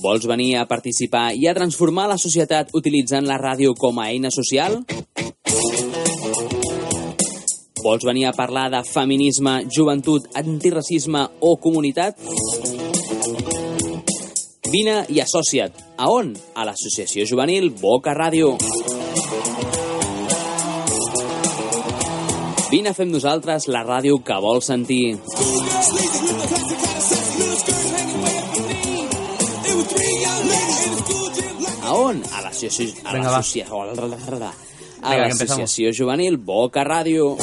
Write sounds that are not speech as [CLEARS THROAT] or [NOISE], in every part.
Vols venir a participar i a transformar la societat utilitzant la ràdio com a eina social? Vols venir a parlar de feminisme, joventut, antiracisme o comunitat? Vine i associa't. A on? A l'Associació Juvenil Boca Ràdio. Vine a fer nosaltres la ràdio que vols sentir. L'associació... A Vinga, va. l'associació... A Vinga, que l'associació juvenil Boca Ràdio.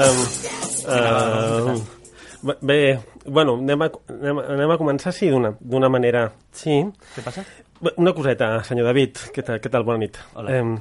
Um, uh, bé, bueno, anem a, anem, a- anem a començar, sí, d'una d'una manera... Sí. Què passa? Bé, Una coseta, senyor David. Què tal, què tal? Bona nit. Hola. Um,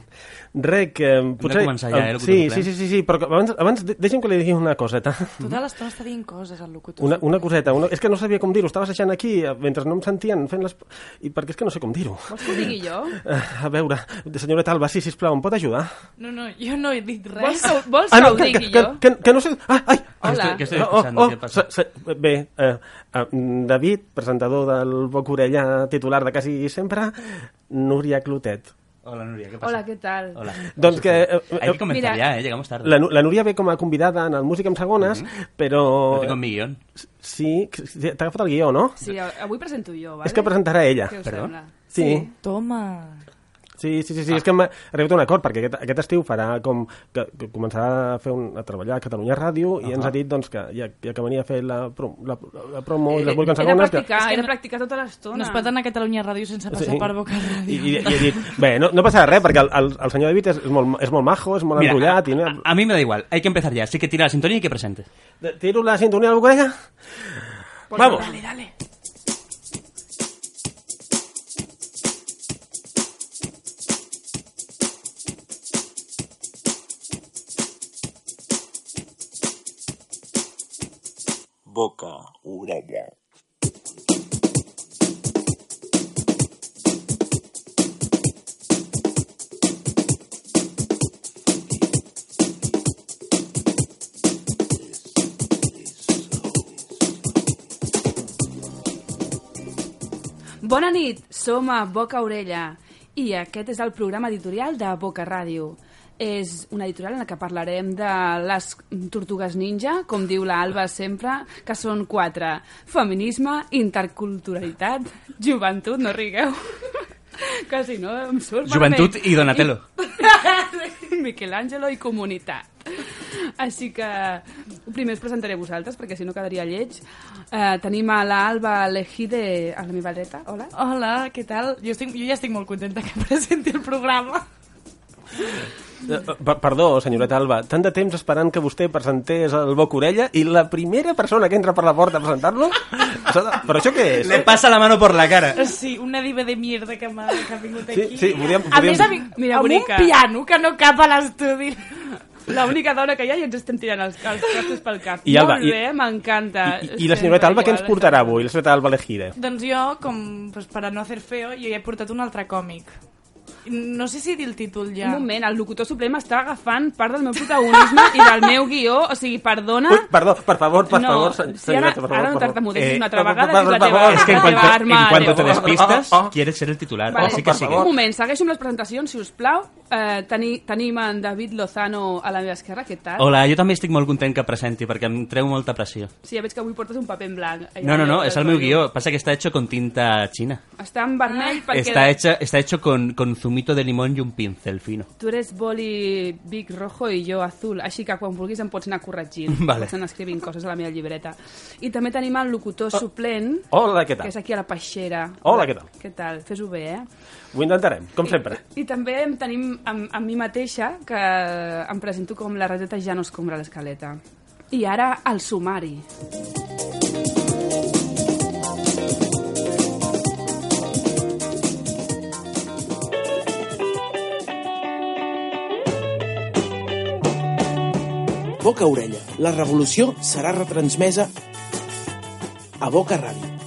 res, que... Hem de començar ja, eh, el sí, sí, sí, sí, sí, però que abans, abans de- deixi'm que li digui una coseta. Tota l'estona està dient coses al locutor. Una, una coseta, una, és que no sabia com dir-ho, estava assajant aquí eh, mentre no em sentien fent les... I perquè és que no sé com dir-ho. Vols que ho digui jo? Uh, a veure, senyoreta Alba, sí, sisplau, em pot ajudar? No, no, jo no he dit res. Vols que, vols que ho que, digui que, jo? que, que no sé... Ah, ai! Què Hola. què estoy Oh, escuchando? oh, ¿Qué pasa? se- se- bé, eh, eh, David, presentador del Boc Orella titular de Quasi Sempre, Núria Clotet. Hola, Núria, ¿qué pasa? Hola, què tal? Hola. Doncs que... eh, Hay que comenzar Mira, ya, ¿eh? Llegamos tarde. La, la Núria ve com a convidada en el Música en Segones, però... No tengo mi guión. Sí, sí, t'ha agafat el guió, no? Sí, avui presento jo, vale? És que presentarà ella. Què us Perdó? sembla? Sí. Toma. Sí, sí, sí, sí. és que hem arribat a un acord, perquè aquest, aquest estiu farà com... Que, que començarà a, fer un, a treballar a Catalunya Ràdio i ens ha dit doncs, que ja, ja que venia a fer la, pro, la, la promo i les Música en He de Segones... Que, practicar, És que de no- practicar tota l'estona. No es pot anar a Catalunya Ràdio sense passar Sí. per Boca I, Ràdio. i, i he dit, bé, no, no passa res, perquè el, el, el senyor David és, és, molt, és molt majo, és molt Mira, enrotllat... I, a, a mí me da igual. Hay que empezar ya. Así que tira la sintonía y que presente. Tiro la sintonia del Bocorella? Vamos. Dale, dale. Boca, orella. Bona nit, som a Boca Orella i aquest és el programa editorial de Boca Ràdio. És una editorial en la que parlarem de les tortugues ninja, com diu l'Alba sempre, que són quatre. Feminisme, interculturalitat, joventut, no rigueu. [LAUGHS] que si no em surt Joventut malament. i Donatello. [LAUGHS] Michelangelo i comunitat. Així que primer us presentaré a vosaltres, perquè si no quedaria lleig. Eh, tenim a l'Alba Lejide a la meva dreta. Hola. Hola, què tal? Jo, estic, jo ja estic molt contenta que presenti el programa. Eh, per- Perdó, senyoreta Alba, tant de temps esperant que vostè presentés el Boc Orella i la primera persona que entra per la porta a presentar-lo... Però això què és? Le pasa la mano por la cara. Sí, una diva de mierda que m'ha que ha vingut Sí, aquí. sí, podríem- A podríem- més, ha vingut Mira, amb bonica. un piano que no cap a l'estudi. L'única dona que hi ha i ens estem tirant els, els trostos pel cap. I Alba, Molt i- bé, m'encanta. I, I la senyoreta Alba què ens portarà avui, la senyoreta Alba Lejide? Doncs jo, com pues, para no hacer feo, jo he portat un altre còmic. No sé si dir el títol ja. Un moment, el locutor suprem està agafant part del meu protagonisme i del meu guió, o sigui, perdona... Ui, perdó, per favor, per no, favor, sen- si ara, per favor. ara no per tartamudeixis Eh, una altra per- vegada, per- que és la per teva, favor. Es que en la cuanto, teva arma. en cuanto te Leo. despistas, Oh, oh, oh. quieres ser el titular. Vale. Así que Per sigue. favor. Un moment, segueixo amb les presentacions, si us plau. Eh, teni, tenim en David Lozano a la meva esquerra, què tal? Hola, jo també estic molt content que presenti perquè em treu molta pressió. Sí, ja veig que avui portes un paper en blanc. Allà No, no, no, es el meu guió. Pasa que está hecho con tinta china. Està en vermell perquè... Está hecho, está hecho con, con zumito de limón y un pincel fino. Tu eres boli Big Rojo i jo azul, així que quan vulguis em pots anar corregint. [LAUGHS] Vale. Pots anar escrivint coses a la meva llibreta. I també tenim el locutor suplent, Hola, què que és tal? aquí a la peixera. Hola, què tal? Què tal? Fes-ho bé, eh? Ho intentarem, com sempre. I també em tenim amb, amb mi mateixa, que em presento com la rateta ja no escombra l'escaleta. I ara, el sumari. Boca a orella. La revolució serà retransmesa a Boca Ràdio.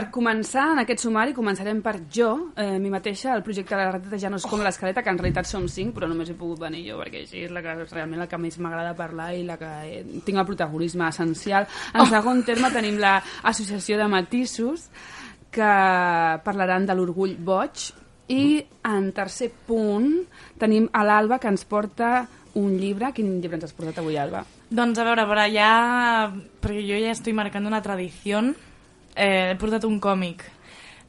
Per començar, en aquest sumari, començarem per jo, eh, mi mateixa, el projecte de la rateta ja no és com l'escaleta, que en realitat som cinc, però només he pogut venir jo, perquè així és la que, realment la que més m'agrada parlar i la que eh, tinc el protagonisme essencial. En segon terme tenim l'associació de Matissos, que parlaran de l'orgull boig, i en tercer punt tenim a l'Alba, que ens porta un llibre. Quin llibre ens has portat avui, Alba? Doncs a veure, per allà, perquè jo ja estic marcant una tradició, eh, he portat un còmic.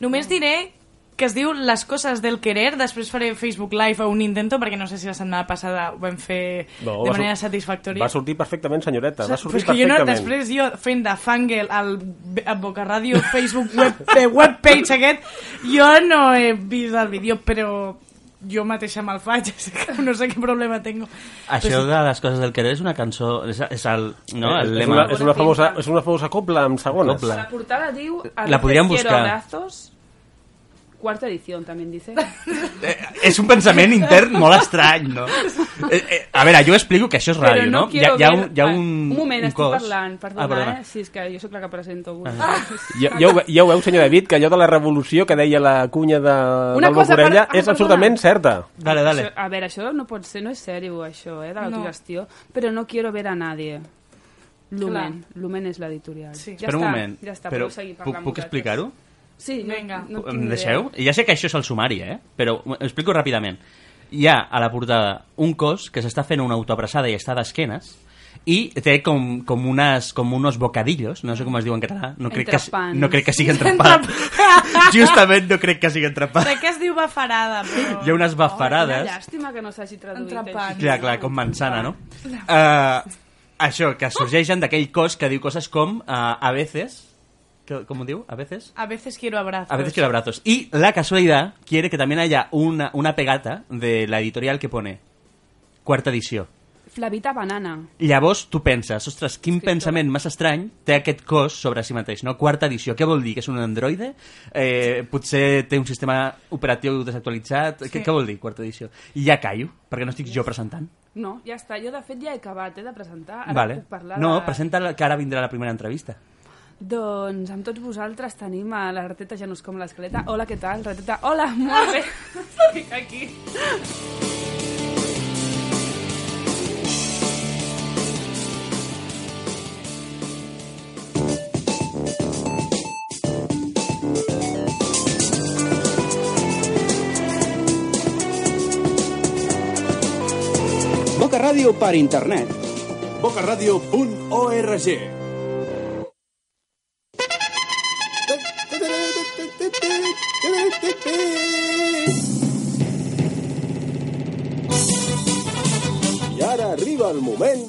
Només diré que es diu Les coses del querer, després faré Facebook Live o un intento, perquè no sé si la setmana passada ho vam fer No, de manera satisfactòria. Va sortir perfectament, senyoreta, va sortir que jo no, perfectament. després jo fent de fangirl al a Boca Ràdio Facebook web, eh, webpage aquest, jo no he vist el vídeo, però jo mateixa me'l faig, [LAUGHS] així que no sé què problema tengo. Això de les coses del querer és una cançó... És, és el, no, el és, lema... una, és, una famosa, és una famosa copla amb segones. Copla. La portada diu... La podríem buscar. abrazos. Cuarta edición, también dice. [LAUGHS] Eh, és un pensament intern molt estrany, no? [LAUGHS] Eh, eh, a veure, jo explico que això és Però ràdio, no? no hi, ha, hi ha un, hi ha Ah, un, un moment, un estic cos... parlant, perdona, ah, perdona. eh? Sí, és que jo sóc la que presento avui. [LAUGHS] Ja, ja, ho, ja ho veu, senyor David, que allò de la revolució que deia la cunya de, Una del cosa, Bocorella per- ah, és absolutament certa. Dale, dale. Això, a veure, això no pot ser, no és sèrio, això, eh, de No. l'autogestió, però no quiero ver a nadie. Lumen, Lumen és l'editorial. Sí. Ja Espera un està, moment, ja està, però puc, parlant puc explicar-ho? Sí, no, Vinga. no Em deixeu? idea. Ja sé que això és el sumari, eh? Però ho explico ràpidament. Hi ha a la portada un cos que s'està fent una autoabraçada i està d'esquenes i té com, com, unes, com unos bocadillos, no sé com es diu en català, no crec, que, Entrepans. no crec que sigui entrepat. [LAUGHS] Justament no crec que sigui entrepat. Crec que es diu bafarada, però... Hi ha unes bafarades. llàstima que no s'hagi traduït. Entrepans. així. Clar, clar, com manzana, no? Uh, això, que sorgeixen d'aquell cos que diu coses com uh, a veces... Ho diu? A veces? A veces quiero abrazos. A veces quiero abrazos. Y la casualidad quiere que también haya una, una pegata de la editorial que pone quarta edició. Flavita Banana. Llavors tu penses, ostres, quin Escriptora. pensament més estrany té aquest cos sobre si mateix, no? Quarta edició, què vol dir? Que és un androide? Eh, potser té un sistema operatiu desactualitzat? Sí. Què, què vol dir, quarta edició? I ja callo, perquè no estic jo presentant. No, ja està. Jo, de fet, ja he acabat eh, de presentar. Ara vale. puc parlar No, de... presenta que ara vindrà la primera entrevista. Doncs amb tots vosaltres tenim a la rateta ja no és com l'escaleta. Hola, què tal, rateta? Hola, molt bé. Estic aquí. Boca Ràdio per internet. bocaradio.org el moment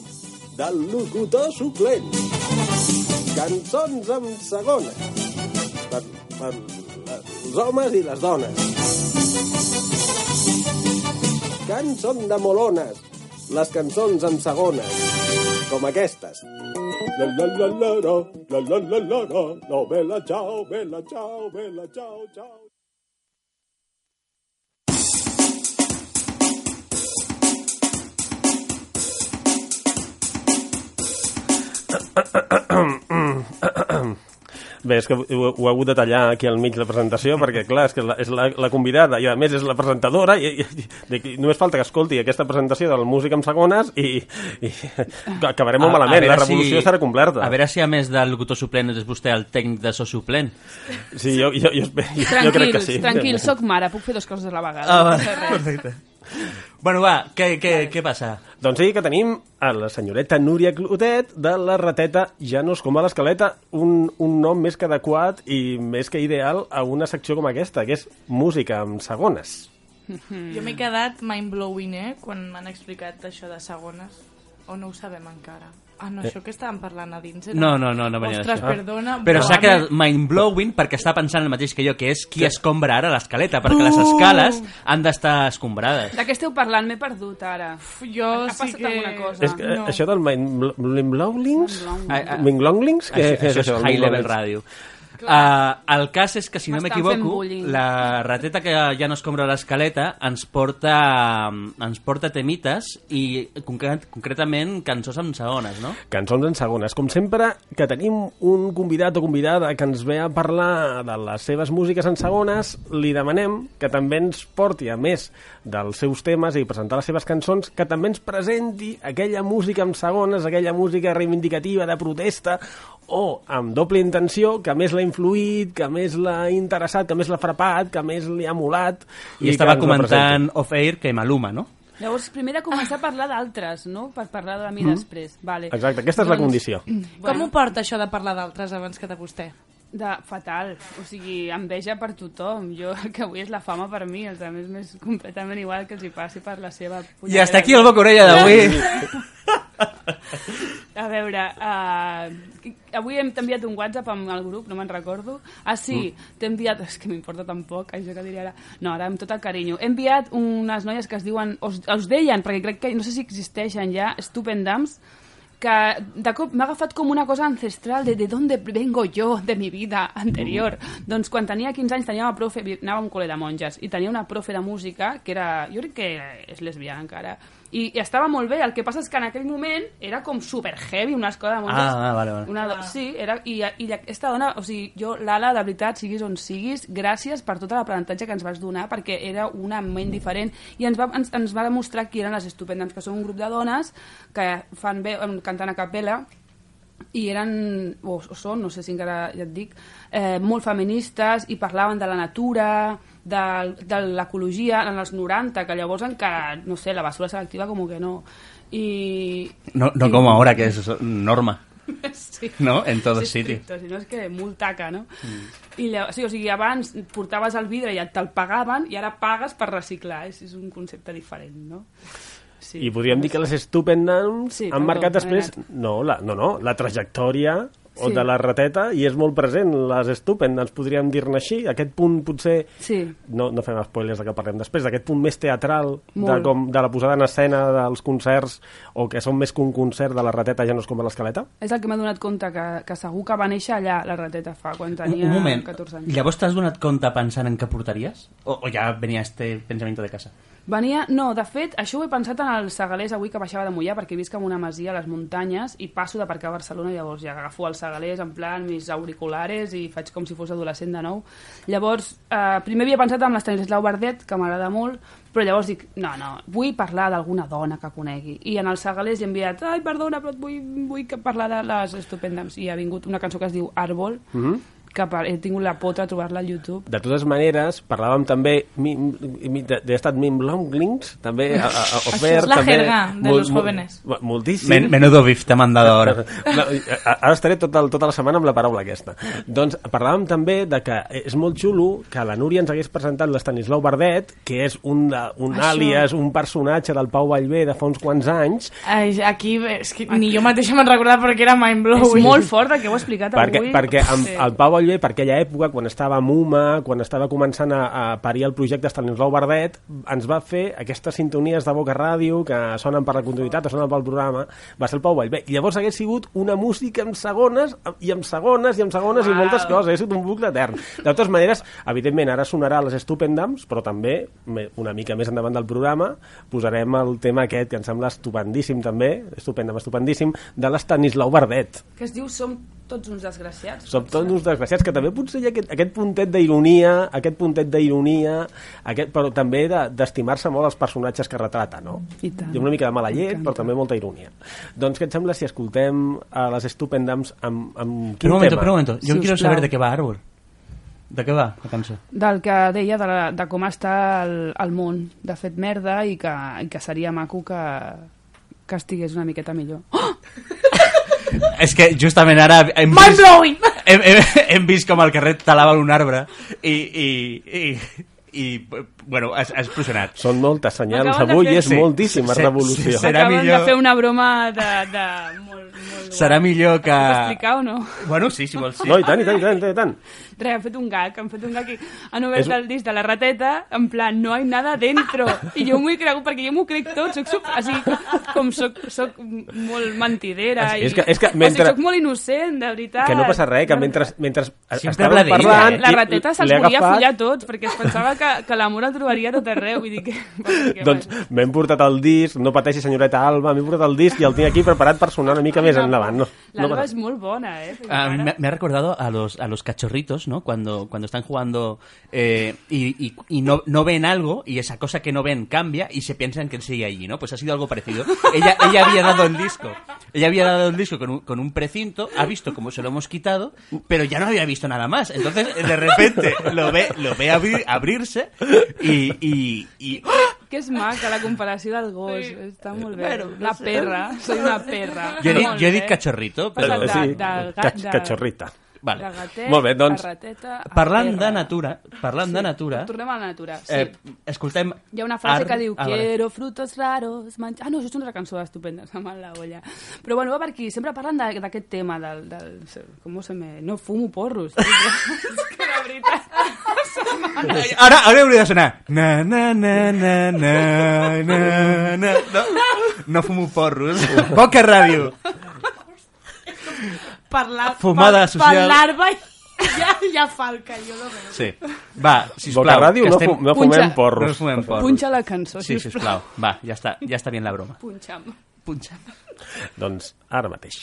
del locutor suplent. Cançons amb segona. Per, per els homes i les dones. Són de molones, les cançons amb segona, com aquestes. La la la la la, la la la la la, no, bella ciao, bella ciao, bella ciao, ciao. [CLEARS THROAT] Bé, és que ho, ho he hagut de tallar aquí al mig de la presentació perquè, clar, és que la, és la, la convidada i, a més, és la presentadora i, i, i, i només falta que escolti aquesta presentació del Música en segones i, i [LAUGHS] acabarem molt A- a malament. veure La revolució si- estarà completa. A veure si a més del locutor suplent és vostè el tècnic de so suplent. Sí, jo, jo, jo, jo, jo crec que sí. tranquils, soc mare, puc fer dues coses a la vegada. Ah, no va, res. Bueno, va, què, què, què passa? Doncs sí, que tenim a la senyoreta Núria Clotet de la rateta Ja no es com a l'escaleta, un, un nom més que adequat i més que ideal a una secció com aquesta, que és música en segones. Jo m'he quedat mind-blowing, eh, quan m'han explicat això de segones. O no ho sabem encara. Ah, no, això que estàvem parlant a dins era... No, no, no, no venia Ostres, perdona. Però s'ha quedat mind-blowing perquè està pensant el mateix que jo, que és qui escombra ara l'escaleta, perquè les escales han d'estar escombrades. De què esteu parlant? M'he perdut ara. Jo ha sí passat que... alguna cosa? És que no. això del Minglonglings? Ah, ah, Minglonglings? Això, això és High Level Radio. Uh, el cas és que, si no m'equivoco, la rateta que ja no escombra l'escaleta ens porta, ens porta temites i concret, concretament cançons en segones, no? Cançons en segones. Com sempre, que tenim un convidat o convidada que ens ve a parlar de les seves músiques en segones, li demanem que també ens porti, a més dels seus temes i presentar les seves cançons, que també ens presenti aquella música en segones, aquella música reivindicativa de protesta o amb doble intenció, que més l'ha influït, que més l'ha interessat, que més l'ha frapat, que més li ha molat... I, que estava la comentant off-air que Maluma, no? Llavors, primer de començar a parlar d'altres, no? Per parlar de mi després. Vale. Exacte, aquesta és la Doncs, condició. [CLEARS THROAT] Com ho porta això de parlar d'altres abans que de vostè? De fatal, o sigui, enveja per tothom. Jo, el [LAUGHS] que vull és la fama per mi, els altres m'és completament igual que els hi passi per la seva... I hasta aquí el Boca Orella d'avui. [LAUGHS] A veure, uh, avui hem enviat un WhatsApp amb el grup, no me'n recordo. Ah, sí, t'he enviat... És que m'importa tan poc, això que diria ara. No, ara amb tot el carinyo. He enviat unes noies que es diuen... Us, us deien, perquè crec que no sé si existeixen ja, Stupendams, que de cop m'ha agafat com una cosa ancestral de de dónde vengo yo de mi vida anterior. Doncs quan tenia 15 anys tenia una profe, anava a un col·le de monges, i tenia una profe de música que era, jo crec que és lesbiana encara, i, i estava molt bé, el que passa és que en aquell moment era com super heavy, una escola de monges. Ah, ah, vale, vale. Una, do- sí, era, i, i aquesta dona, o sigui, jo, l'Ala, de veritat, siguis on siguis, gràcies per tot l'aprenentatge que ens vas donar, perquè era una ment diferent, i ens va, ens, ens va demostrar qui eren les estupendams, que són un grup de dones que fan bé, cantant a capella, i eren, o, o són, no sé si encara ja et dic, eh, molt feministes i parlaven de la natura, de, de l'ecologia en els 90, que llavors encara, no sé, la basura selectiva com que no. I... No, no com ahora, que és norma. [LAUGHS] Sí. No? En todo Sí, sitio. estricto, si no és que molt taca, no? Mm. I llavors, sí, o sigui, abans portaves el vidre i et te'l pagaven i ara pagues per reciclar, és, és un concepte diferent, no? Sí. I podríem dir que les Stupendams Sí, han perdó, marcat després... No, la, no, no, la trajectòria o Sí. de la rateta i és molt present, les Stupendams, podríem dir-ne així. Aquest punt potser... Sí. No, no fem spoilers de que parlem després, d'aquest punt més teatral de, Molt. com, de la posada en escena dels concerts o que són més que un concert de la rateta ja no és com a l'escaleta? És el que m'ha donat compte, que, que segur que va néixer allà, la rateta, fa, quan Un, tenia un moment, 14 anys. llavors t'has donat compte pensant en què portaries? O, o ja venia este pensamiento de casa? Venia, no, de fet, això ho he pensat en el Segalés avui que baixava de Mollà, perquè visc en una masia a les muntanyes i passo d'aparcar a Barcelona, llavors ja agafo el Segalés en plan mis auriculares i faig com si fos adolescent de nou. Llavors, eh, primer havia pensat en l'Estanislau Bardet, que m'agrada molt, però llavors dic, no, no, vull parlar d'alguna dona que conegui. I en el Segalés he enviat, ai, perdona, però vull, vull parlar de les Estupendams. I ha vingut una cançó que es diu Àrbol, Mhm. Que per- he tingut la pota de trobar-la al YouTube. De totes maneres, parlàvem també de, estat Mim Longlings, també a, a, a, Això Ofert, és la també, jerga de mol- los jóvenes. mo- Moltíssim. Men, menudo bif te han dado ahora. [LAUGHS] No, a- ara estaré tota, tota la setmana amb la paraula aquesta. Doncs parlàvem també de que és molt xulo que la Núria ens hagués presentat l'Estanislau Bardet, que és un, un Això. àlies, un personatge del Pau Vallvé de fa uns quants anys, Ai, aquí, és que ni jo mateixa me'n recordava perquè era mind-blowing. És molt [LAUGHS] fort el que heu explicat perquè, avui. perquè amb, Sí. el Pau Vallvé, per aquella època, quan estava a Muma, quan estava començant a, a parir el projecte Estanislau Bardet, ens va fer aquestes sintonies de Boca Ràdio que sonen per la continuïtat o sonen pel programa, va ser el Pau Vallvé. I llavors hagués sigut una música en segones, i en segones, i en segones, i Uau. moltes coses. Hagués sigut un bucle etern. De totes maneres, evidentment, ara sonarà les Stupendams, però també, una mica més endavant del programa, posarem el tema aquest, que em sembla estupendíssim també, estupendam, estupendíssim, de l'Estanislau Bardet. que es diu Som tots uns desgraciats. Som tots uns desgraciats, que també potser hi ha aquest, aquest puntet d'ironia, aquest puntet d'ironia, aquest, però també de- d'estimar-se molt els personatges que retrata, no? I tant. Hi ha una mica de mala llet, però també molta ironia. Doncs què et sembla si escoltem a les Stupendams amb, amb quin Pero un momento, tema? pero un momento. Yo Si quiero saber de qué va Arbor. ¿De qué va la cançó? Del que deia de, la, de com està el, el món, de fet merda, i que, i que seria maco que, que estigués una miqueta millor. Oh! [LAUGHS] [LAUGHS] És que justament ara hem Mind vist, blowing! hem, hem, hem vist com el carrer talava un arbre i, i, i, i bueno, has, has explosionat. Són moltes senyals avui fer- i és Sí, moltíssima sí, revolució. sí, serà Acaben millor- de fer una broma de... de molt, molt Serà millor que... Explicar o no? Bueno, sí, si vols, sí. No, i tant, i tant, i tant, i tant. Res, han fet un gag, han fet un gag i han obert És- el disc de la rateta, en plan, no hay nada dentro. [LAUGHS] I jo m'ho he cregut, perquè jo m'ho crec tot, soc, soc així, com soc, soc molt mentidera. És- i, és que- és que o sigui, mentre- soc molt innocent, de veritat. Que no passa res, que mentre, mentre Sempre estàvem parlant... eh? La rateta se'ls volia agafat, follar tots, perquè es pensava que, que l'amor el trobaria a tot arreu. Vull dir que... [LAUGHS] Doncs m'hem portat el disc, no pateixi senyoreta Alba, m'he portat el disc i el tinc aquí preparat per sonar una mica més endavant. No, no L'Alba passa- és molt bona, eh? Perquè Ah, ara- me, me ha recordado a los, a los cachorritos, ¿no? Cuando, cuando están jugando eh, y, y- y no, no ven algo y esa cosa que no ven cambia y se piensan que sigue allí, ¿no? Pues ha sido algo parecido. Ella, ella había dado el disco. Ella había dado el disco con un, con un precinto, ha visto cómo se lo hemos quitado, pero ya no había visto nada más. Entonces, de repente, lo ve, lo ve abrir- abrirse y... y, y Que és maca la comparació del gos, està molt bé. Bueno, no una sé. perra, soy una perra. yo, he dit- he cachorrito, però... de- sí, de- cachorrita. Vale. Gatet, Molt bé, doncs, rateta, Parlant de natura, parlant de natura, Tornem a la natura, sí. eh, escoltem... Hi ha una frase Ar- que diu Ah, vale. Quiero frutos raros manjar... Ah, no, això és una cançó estupenda, se m'ha la olla. Però bueno, va per aquí, sempre parlen de- d'aquest tema, del, del... Com se me... No fumo porros. [LAUGHS] és que de veritat... Ara, ara hauria de sonar. Na, na, na, na, na, na, na. No, no fumo porros. Boca Ràdio. [LAUGHS] Parlar, Fumada par, social. Parlar-va [LAUGHS] ja, ja fa el que jo no veig. Sí. Va, sisplau. Boca Ràdio que no, estem... fu no Punxa. fumem porros. No fumem porros. Punxa la cançó, Sí, sisplau. sisplau. Va, ja està, ja està bien la broma. Punxa'm. Punxa. Doncs ara mateix.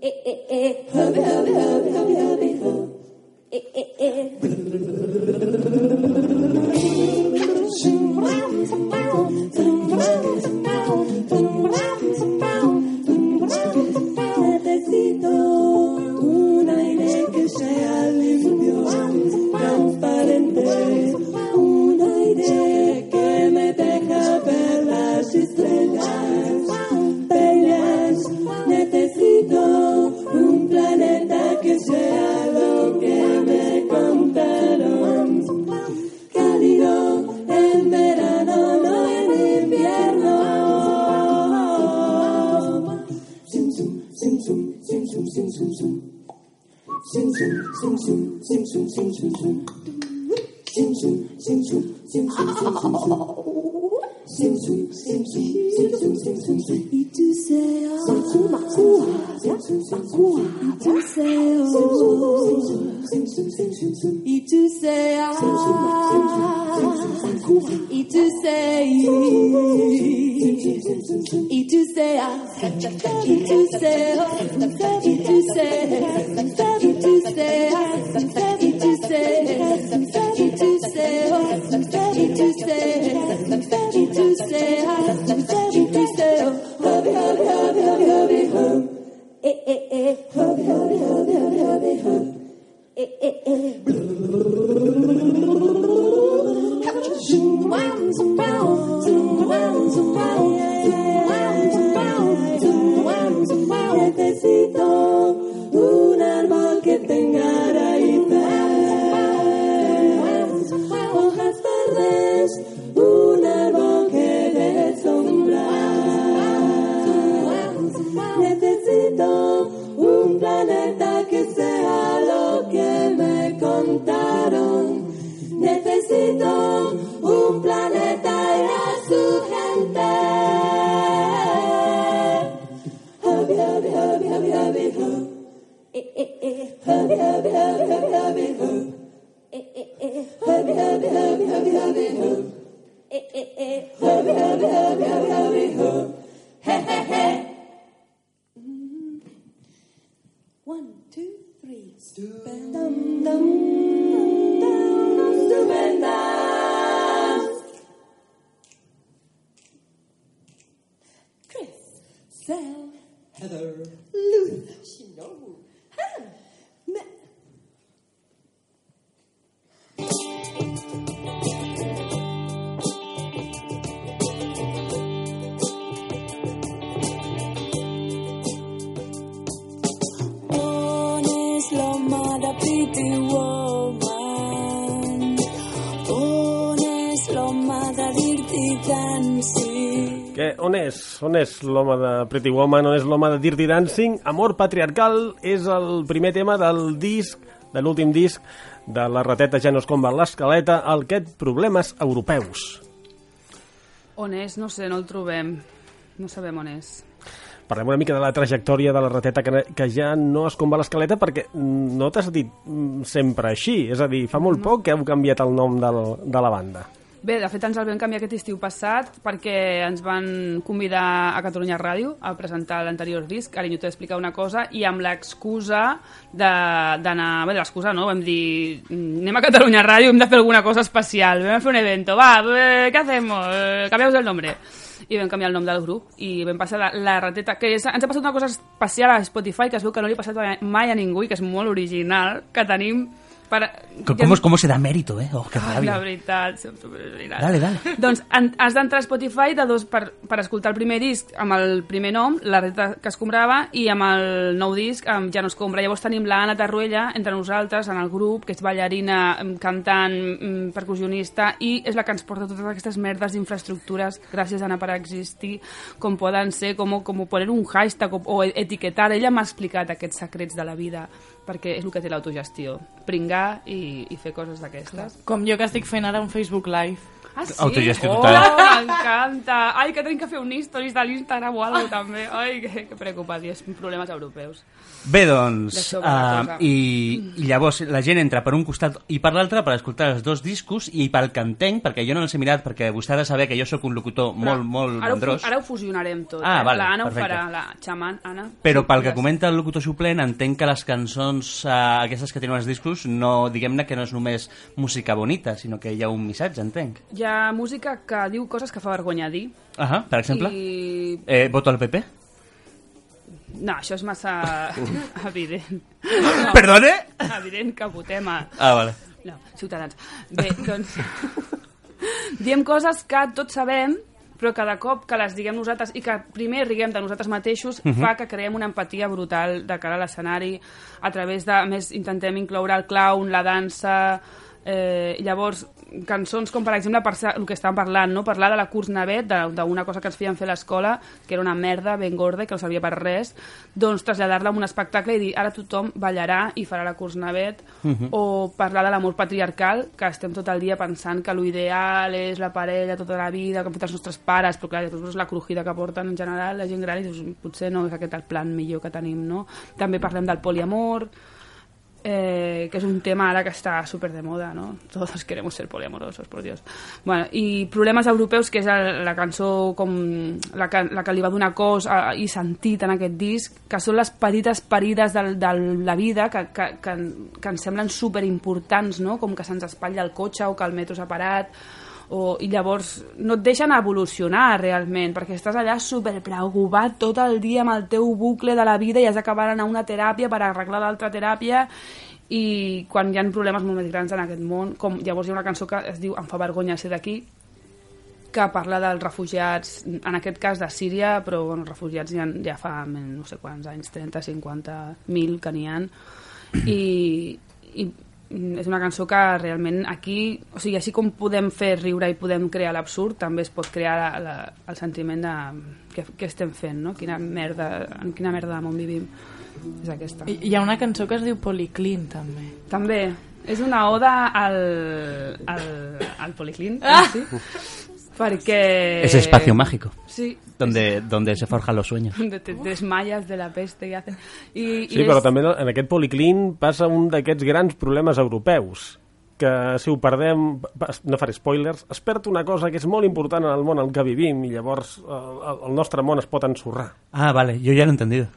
eh, eh, eh, hubby, hubby, hubby, hubby, hubby, eh, eh, eh. I'm a wild child. 清醒清醒清醒清 Eh, eh, eh, hubby, hubby, hubby, hubby, hubby, hub. Eh, eh, eh. On és l'home de Pretty Woman? On és l'home de Dirty Dancing? Amor patriarcal és el primer tema del disc, de l'últim disc de la rateta ja no es comba l'escaleta, el Aquest problemes europeus. On és? No sé, no el trobem. No sabem on és. Parlem una mica de la trajectòria de la rateta que, que ja no es comba l'escaleta perquè no t'has dit mm, sempre així, és a dir, fa molt poc que heu canviat el nom del, de la banda. Bé, de fet ens el vam canviar aquest estiu passat perquè ens van convidar a Catalunya Ràdio a presentar l'anterior disc, jo t'he d'explicar una cosa, i amb l'excusa d'anar... Bé, l'excusa no, vam dir anem a Catalunya Ràdio, hem de fer alguna cosa especial, vam fer un evento, va, què hacemos? Eh, Cambiamos el nombre. I vam canviar el nom del grup i vam passar la, la rateta, que és, ens ha passat una cosa especial a Spotify que es veu que no li ha passat mai a ningú i que és molt original, que tenim per... ¿Cómo, cómo se da mérito, eh? Oh, qué Ai, rabia. la veritat, som superoriginals. Dale, dale. Doncs en, has d'entrar a Spotify de dos, per, per escoltar el primer disc amb el primer nom, la reta que es comprava, i amb el nou disc amb Ja no es compra. Llavors tenim l'Anna Tarruella entre nosaltres en el grup, que és ballarina, cantant, percussionista, i és la que ens porta totes aquestes merdes d'infraestructures, gràcies Anna per existir, com poden ser, com, com poner un hashtag o, o etiquetar. Ella m'ha explicat aquests secrets de la vida, perquè és el que té l'autogestió. Pringar i, i fer coses d'aquestes. Com jo que estic fent ara un Facebook Live. Ah, sí? Autogestió oh, total. m'encanta. Ai, que tenim que fer un stories de l'Instagram o alguna també. Ai, que, que preocupat, i és problemes europeus. Bé, doncs, uh, cosa. i, i llavors la gent entra per un costat i per l'altre per escoltar els dos discos i pel que entenc, perquè jo no els he mirat, perquè vostè ha de saber que jo sóc un locutor molt, molt ara ho, mandrós, fu- ara ho fusionarem tot. Ah, eh? vale, la Anna perfecte. ho farà, la xaman, Anna. però pel que comenta el locutor suplent entenc que les cançons uh, aquestes que tenen els discos no, diguem-ne que no és només música bonita, sinó que hi ha un missatge, entenc. Hi ha música que diu coses que fa vergonya dir. Ahà, per exemple, I... eh, voto al PP. No, això és massa [LAUGHS] evident. [LAUGHS] Perdone? Evident que votem a... Ah, vale. No, Ciutadans. Bé, doncs... [LAUGHS] diem coses que tots sabem, però cada cop que les diguem nosaltres i que primer riguem de nosaltres mateixos Mhm. fa que creem una empatia brutal de cara a l'escenari a través de, a més intentem incloure el clown, la dansa eh, llavors cançons com per exemple per el que estàvem parlant no? parlar de la curs navet d'una cosa que ens feien fer a l'escola que era una merda ben gorda i que no servia per res doncs traslladar-la a un espectacle i dir ara tothom ballarà i farà la curs navet Mhm. o parlar de l'amor patriarcal, que estem tot el dia pensant que l'ideal és la parella tota la vida, que han fet els nostres pares, però clar, després és la crujida que porten en general la gent gran i dius, potser no és aquest el plan millor que tenim, no? També parlem del poliamor, eh, que és un tema ara que està súper de moda, ¿no? Todos queremos ser poliamorosos, por Dios. Bueno, i Problemes europeus, que és el, la cançó com la que, la que li va donar cos a, i sentit en aquest disc, que són les petites ferides de, de la vida que, que, que, que ens semblen super importants, no? Com que se'ns espatlla el cotxe o que el metro s'ha parat o, i llavors no et deixen evolucionar realment, perquè estàs allà super preocupat tot el dia amb el teu bucle de la vida i has d'acabar a una teràpia per arreglar l'altra teràpia i quan hi ha problemes molt més grans en aquest món, com llavors hi ha una cançó que es diu Em fa vergonya ser d'aquí, que parla dels refugiats, en aquest cas de Síria, però bueno, refugiats ja, ja fa no sé quants anys, 30, 50, 1.000 que n'hi ha, i, i és una cançó que realment aquí, o sigui, així com podem fer riure i podem crear l'absurd, també es pot crear la, la, el sentiment de què, què estem fent, no? Quina merda, en quina merda de món vivim. És aquesta. I hi ha una cançó que es diu Policlin, també. També. És una oda al, al, al Policlin, Ah! sí? Perquè... Ese espacio mágico. Sí. Donde, donde se forjan los sueños. Donde te desmayas de la peste i hacen... I, Sí, però també en aquest policlín passa un d'aquests grans problemes europeus que si ho perdem, no faré spoilers, es perd una cosa que és molt important en el món en què vivim i llavors el, el nostre món es pot ensorrar. Ah, vale, yo ya lo he entendido.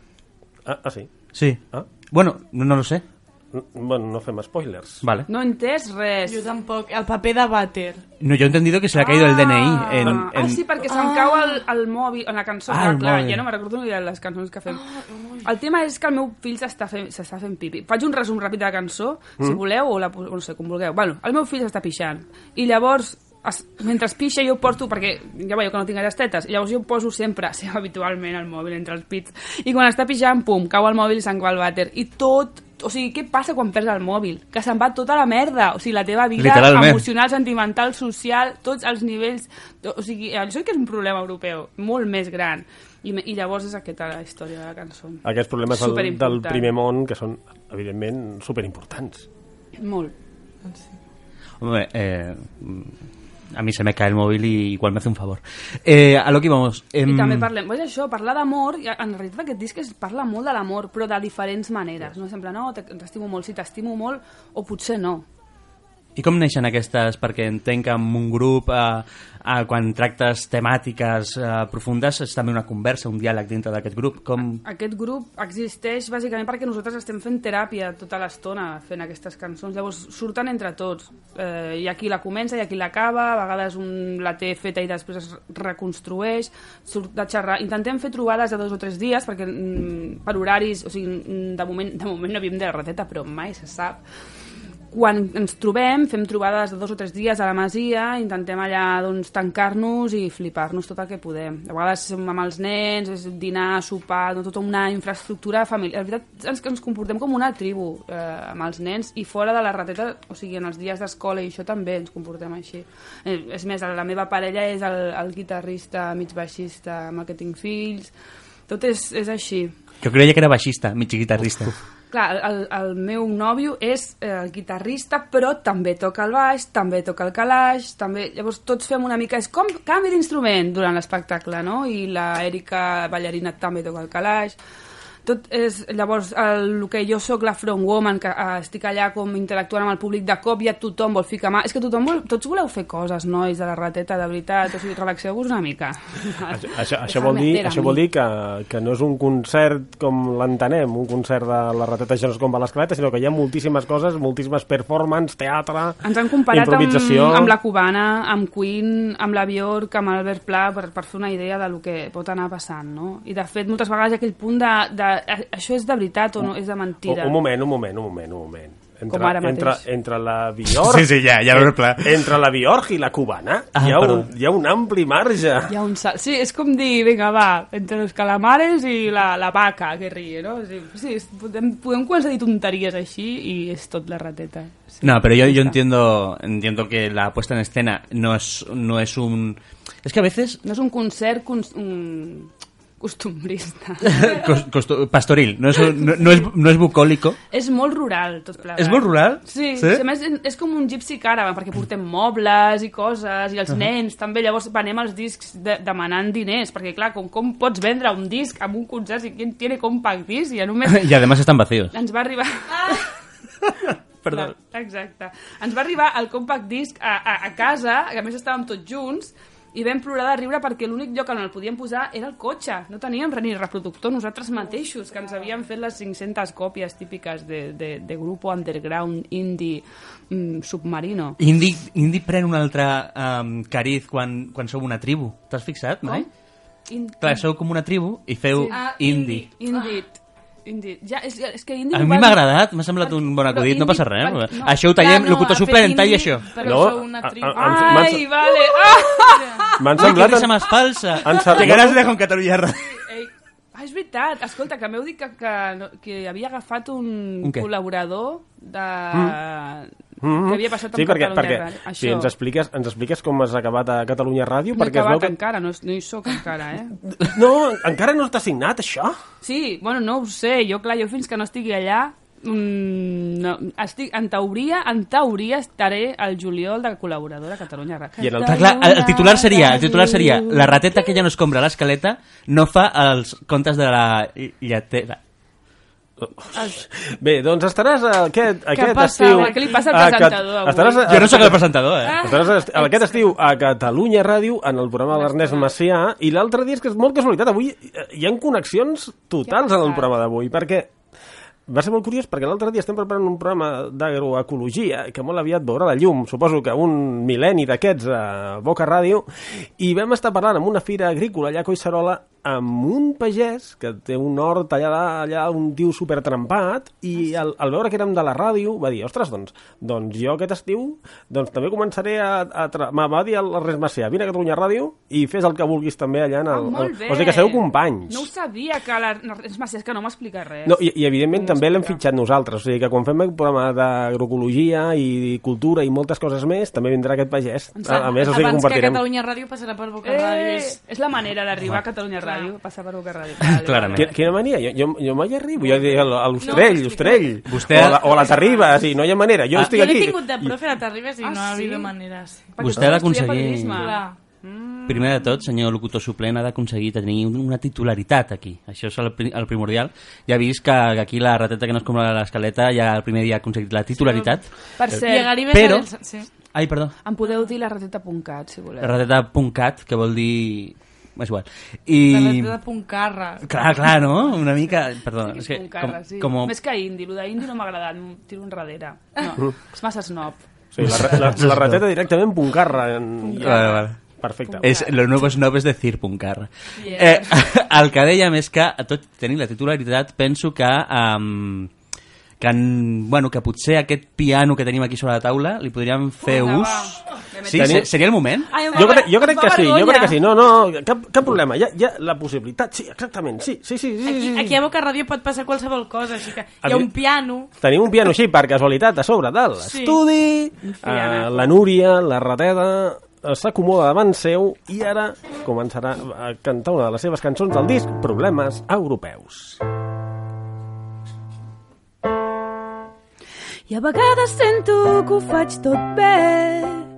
Ah, ah sí? Sí. Ah? Bueno, no, no lo sé. Bueno, no fem spoilers. Vale. No he entès res. Jo tampoc. El paper de vàter. No, yo he entendido que se le ha caído el DNI en... Ah, en... ah, sí, perquè se'm cau el, el mòbil, en la cançó, Ah, ah, clar, mòbil. ja no me recordo ni de les cançons que fem. El tema és que el meu fill s'està fent, s'està fent pipi. Faig un resum ràpid de la cançó, si Mm. voleu, o la, o no sé, com vulgueu. Bueno, el meu fill s'està pixant, i llavors es, mentre es pixa jo porto, perquè ja veieu que no tinc gaire tetes, i llavors jo poso sempre, [LAUGHS] sí, habitualment, el mòbil entre els pits, i quan està pixant, pum, cau el mòbil i se'n va el vàter, i tot, o sigui, què passa quan perds el mòbil? Que se'n va tota la merda, o sigui, la teva vida emocional, sentimental, social, tots els nivells, o sigui, això sí que és un problema europeu, molt més gran, i, i llavors és aquesta la història de la cançó. Aquests problemes del, del primer món que són, evidentment, superimportants. Molt. Hombre, eh, a mí se me cae el móvil y igual me hace un favor. Eh, a lo que íbamos. em, I també parlem, pues això, parlar d'amor, i en realitat aquest disc es parla molt de l'amor, però de diferents maneres, no? Sempre, no, te- t'estimo molt, sí, t'estimo molt, o potser no. I com neixen aquestes? Perquè entenc que en un grup, eh, eh, quan tractes temàtiques eh, profundes, és també una conversa, un diàleg dintre d'aquest grup. Com... Aquest grup existeix bàsicament perquè nosaltres estem fent teràpia tota l'estona fent aquestes cançons, llavors surten entre tots. Eh, hi ha qui la comença, hi ha qui l'acaba, a vegades un la té feta i després es reconstrueix, surt de xerrar. Intentem fer trobades de dos o tres dies perquè mm, per horaris, o sigui, mm, de moment, de moment no havíem de la rateta, però mai se sap. Quan ens trobem, fem trobades de dos o tres dies a la masia, intentem allà doncs, tancar-nos i flipar-nos tot el que podem. A vegades som amb els nens, és dinar, sopar, no, tota una infraestructura familiar. La veritat, ens, ens comportem com una tribu eh, amb els nens i fora de la rateta, o sigui, en els dies d'escola i això també ens comportem així. Eh, és més, la meva parella és el, el guitarrista mig baixista amb el que tinc fills, tot és, és així. Jo creia que era baixista, mig guitarrista. Clar, el, el meu nòvio és eh, guitarrista, però també toca el baix, també toca el calaix, també... Llavors tots fem una mica... És com canvi d'instrument durant l'espectacle, no? I la ballarina també toca el calaix. Tot és... Llavors, el, el que jo sóc la front woman, que eh, estic allà com interactuant amb el públic, de cop ja tothom vol ficar mà... És que tothom vol... Tots voleu fer coses, nois, de la rateta, de veritat. O sigui, relaxeu-vos una mica. [LAUGHS] Això, això, això, vol dir, això vol dir que, que no és un concert com l'entenem, un concert de la rateta això no és com va l'escaleta, sinó que hi ha moltíssimes coses, moltíssimes performance, teatre, Ens han comparat amb, improvisació... amb la cubana, amb Queen, amb la Bjork, amb Albert Pla, per, per fer una idea de lo que pot anar passant, no? I de fet, moltes vegades aquell punt de, de "Eh, això és de veritat o no és de mentira. Un, un moment, un moment, un moment, un moment. Entre, Com ara mateix. entre, entre la Bjork... Sí, sí, ja, ja veuré pla. Entre la Bjork i la cubana Ah, hi, ha perdó. un, hi ha un ampli marge. Hi ha un salt. Sí, és com dir, vinga, va, entre los calamares i la, la vaca que ríe, no? Sí, sí és- podem, podem començar a dir tonteries així i és tot la rateta. Sí, No, pero yo, ja yo està. entiendo, entiendo que la puesta en escena no es, no es un... Es que a veces... No és un concert cons, un, costumbrista. [LAUGHS] cos- costu- pastoril, no un- no, no es, no es bucólico. És molt rural, tot plegat. És molt rural? Sí, Sí? sí? A més, és com un gypsy caravan, perquè portem mobles i coses, i els Ahà. nens també, llavors venem els discs de, demanant diners, perquè clar, com, com pots vendre un disc amb un concert si qui tiene compact disc? [LAUGHS] I només... Y además están vacíos. Ens va arribar... [LAUGHS] Perdó. Exacte. Ens va arribar el compact disc a, a, a casa, que a més estàvem tots junts, i vam plorar de riure perquè l'únic lloc on el podíem posar era el cotxe. No teníem ni reproductor nosaltres mateixos, que ens havíem fet les 500 còpies típiques de, de, de grup underground, indie, mm, submarino. Indi, Indi pren un altre um, cariz quan, quan sou una tribu. T'has fixat, mai? In, Clar, sou com una tribu i feu Ah, indie. Indie. Indie. Ja, és, és que indie A mi m'ha agradat, m'ha semblat un bon acudit, no passa res. no. Això ho tallem, Clar, no, locutor suplent, talli indie, això. Però No, sou una a- tribu. a- a- [LAUGHS] m'han- Ai, vale. Ah! M'han que semblat... risa més falsa. [LAUGHS] Han semblat- Llegaràs de con Catalunya Ràdio. Ah, és veritat. Escolta, que m'heu dit que, que, que havia agafat un, Un què? col·laborador de... Mhm. que havia passat amb sí, perquè, Catalunya perquè Ràdio. Això. ens expliques, ens expliques com has acabat a Catalunya Ràdio, No perquè acabat que... encara, no, no hi sóc encara, eh? [LAUGHS] No, encara no està signat, això? Sí, bueno, no ho sé. Jo, clar, jo fins que no estigui allà... Mm, no, estic, en teoria, en teoria estaré al juliol de col·laboradora a Catalunya Ràdio. I en el Clar, clar, el, el titular seria, el titular seria la rateta que ja no escombra l'escaleta no fa els contes de la lletera. Bé, doncs estaràs aquest, aquest passa? estiu... Què li passa al a presentador avui? Estaràs a, Jo no sóc el presentador, eh? Estaràs est- aquest estiu a Catalunya Ràdio en el programa de l'Ernest Macià i l'altre dia és que és molt casualitat, avui eh, hi ha connexions totals en el programa d'avui perquè va ser molt curiós perquè l'altre dia estem preparant un programa d'agroecologia que molt aviat veurà la llum, suposo que un mil·lenni d'aquests a Boca Ràdio i vam estar parlant amb una fira agrícola allà a Collserola amb un pagès que té un hort allà, allà un tio supertrempat i al, al veure que érem de la ràdio va dir, ostres, doncs, doncs jo aquest estiu doncs també començaré a... a tra... va dir el Ernest Macià, vine a Catalunya Ràdio i fes el que vulguis també allà en Ah, el... molt bé. o sigui que sereu companys. No ho sabia, que és Macià, és que no m'explica res. No, i, i evidentment No també l'hem fitxat nosaltres, o sigui que quan fem el programa d'agroecologia i cultura i moltes coses més, també vindrà aquest pagès. A, a més, o sigui que Abans que compartirem. Catalunya Ràdio passarà per Boca Ràdio. Eh, És... és la manera d'arribar a Catalunya Ràdio, passar per Boca Ràdio. Vale, [LAUGHS] Clarament. Quina, quina mania? Jo, jo, jo mai arribo. Jo dic a l'Ostrell, No, l'Ostrell. Vostè- O, a la, o a la Terribas, i no hi ha manera. Jo Ah. estic Jo l'he aquí. tingut de profe a Terribas i Ah, no ha sí? habido maneres. Perquè Vostè ha d'aconseguir-. Clar. Primer de tot, senyor locutor suplent, ha d'aconseguir tenir una titularitat aquí. Això és el, el primordial. Ja ha vist que, aquí la rateta que no es compra l'escaleta ja el primer dia ha aconseguit la titularitat. Per a cert. Però- el- Sí. Ai, perdó. em podeu dir la rateta.cat, si voleu. La rateta.cat, que vol dir... És igual. I... rateta de Puntcarra. Clar, clar, no? Una mica... Perdó, Sí, és que que... és un carra, sí. com, Més que indi, el d'indi no m'ha agradat, tiro enrere. No, és massa snob. Sí, la, la, la rateta directament Puncarra. En... Vale, vale. Perfecte. És, lo nuevo snob és decir puncarra. Eh, [LAUGHS] el que dèiem és que, tot tenir la titularitat, penso que... Um, que, en, bueno, que potser aquest piano que tenim aquí sobre la taula li podríem fer Vinga, ús... Sí, Tenim- se- seria el moment? Ai, em Jo crec, jo em crec fa que sí, jo vergonya. crec que sí. No, no, cap, cap problema. Hi ha, hi ha la possibilitat, sí, exactament, sí, sí, sí. sí, Aquí, sí. aquí a Boca Ràdio pot passar qualsevol cosa, així que hi ha mi- un piano... Tenim un piano així, per casualitat, a sobre de l'estudi. Uh, la Núria, la rateta, eh, s'acomoda davant seu i ara començarà a cantar una de les seves cançons del disc Problemes Europeus. I a vegades sento que ho faig tot bé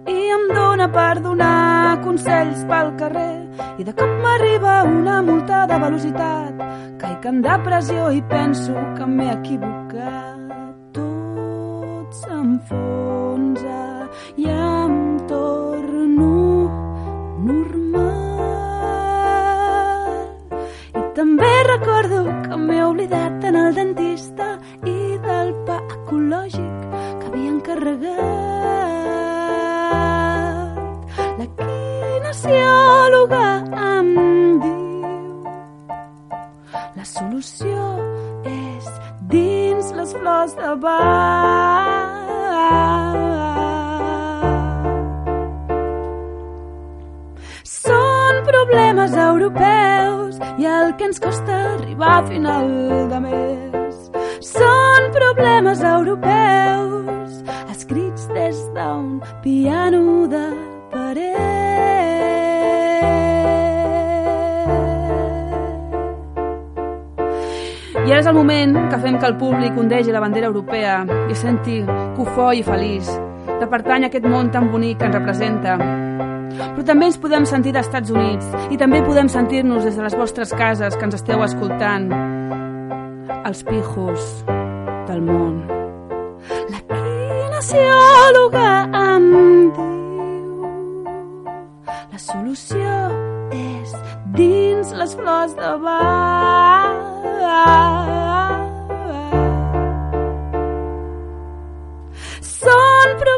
i em dóna per donar consells pel carrer. I de cop m'arriba una multa de velocitat caic en depressió i penso que m'he equivocat. Tot s'enfonsa i em torno normal. I també recordo que m'he oblidat en el dentista i del pa ecològic que havia encarregat. La kinesiòloga em diu la solució és dins les flors de Bach. Problemes europeus i el que ens costa arribar a final de mes. Són problemes europeus escrits des d'un piano de paret. I ara és el moment que fem que el públic ondegi la bandera europea i senti cofoi i feliç de pertany a aquest món tan bonic que ens representa. Però també ens podem sentir d'Estats Units i també podem sentir-nos des de les vostres cases que ens esteu escoltant. Els pijos del món. La kinesiòloga em diu la solució és dins les flors de Bach.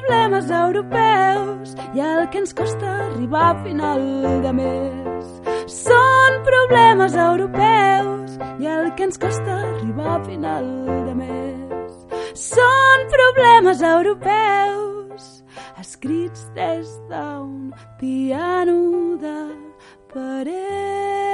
Problemes europeus i el que ens costa arribar a final de mes. Són problemes europeus i el que ens costa arribar a final de mes. Són problemes europeus escrits des d'un piano de paret.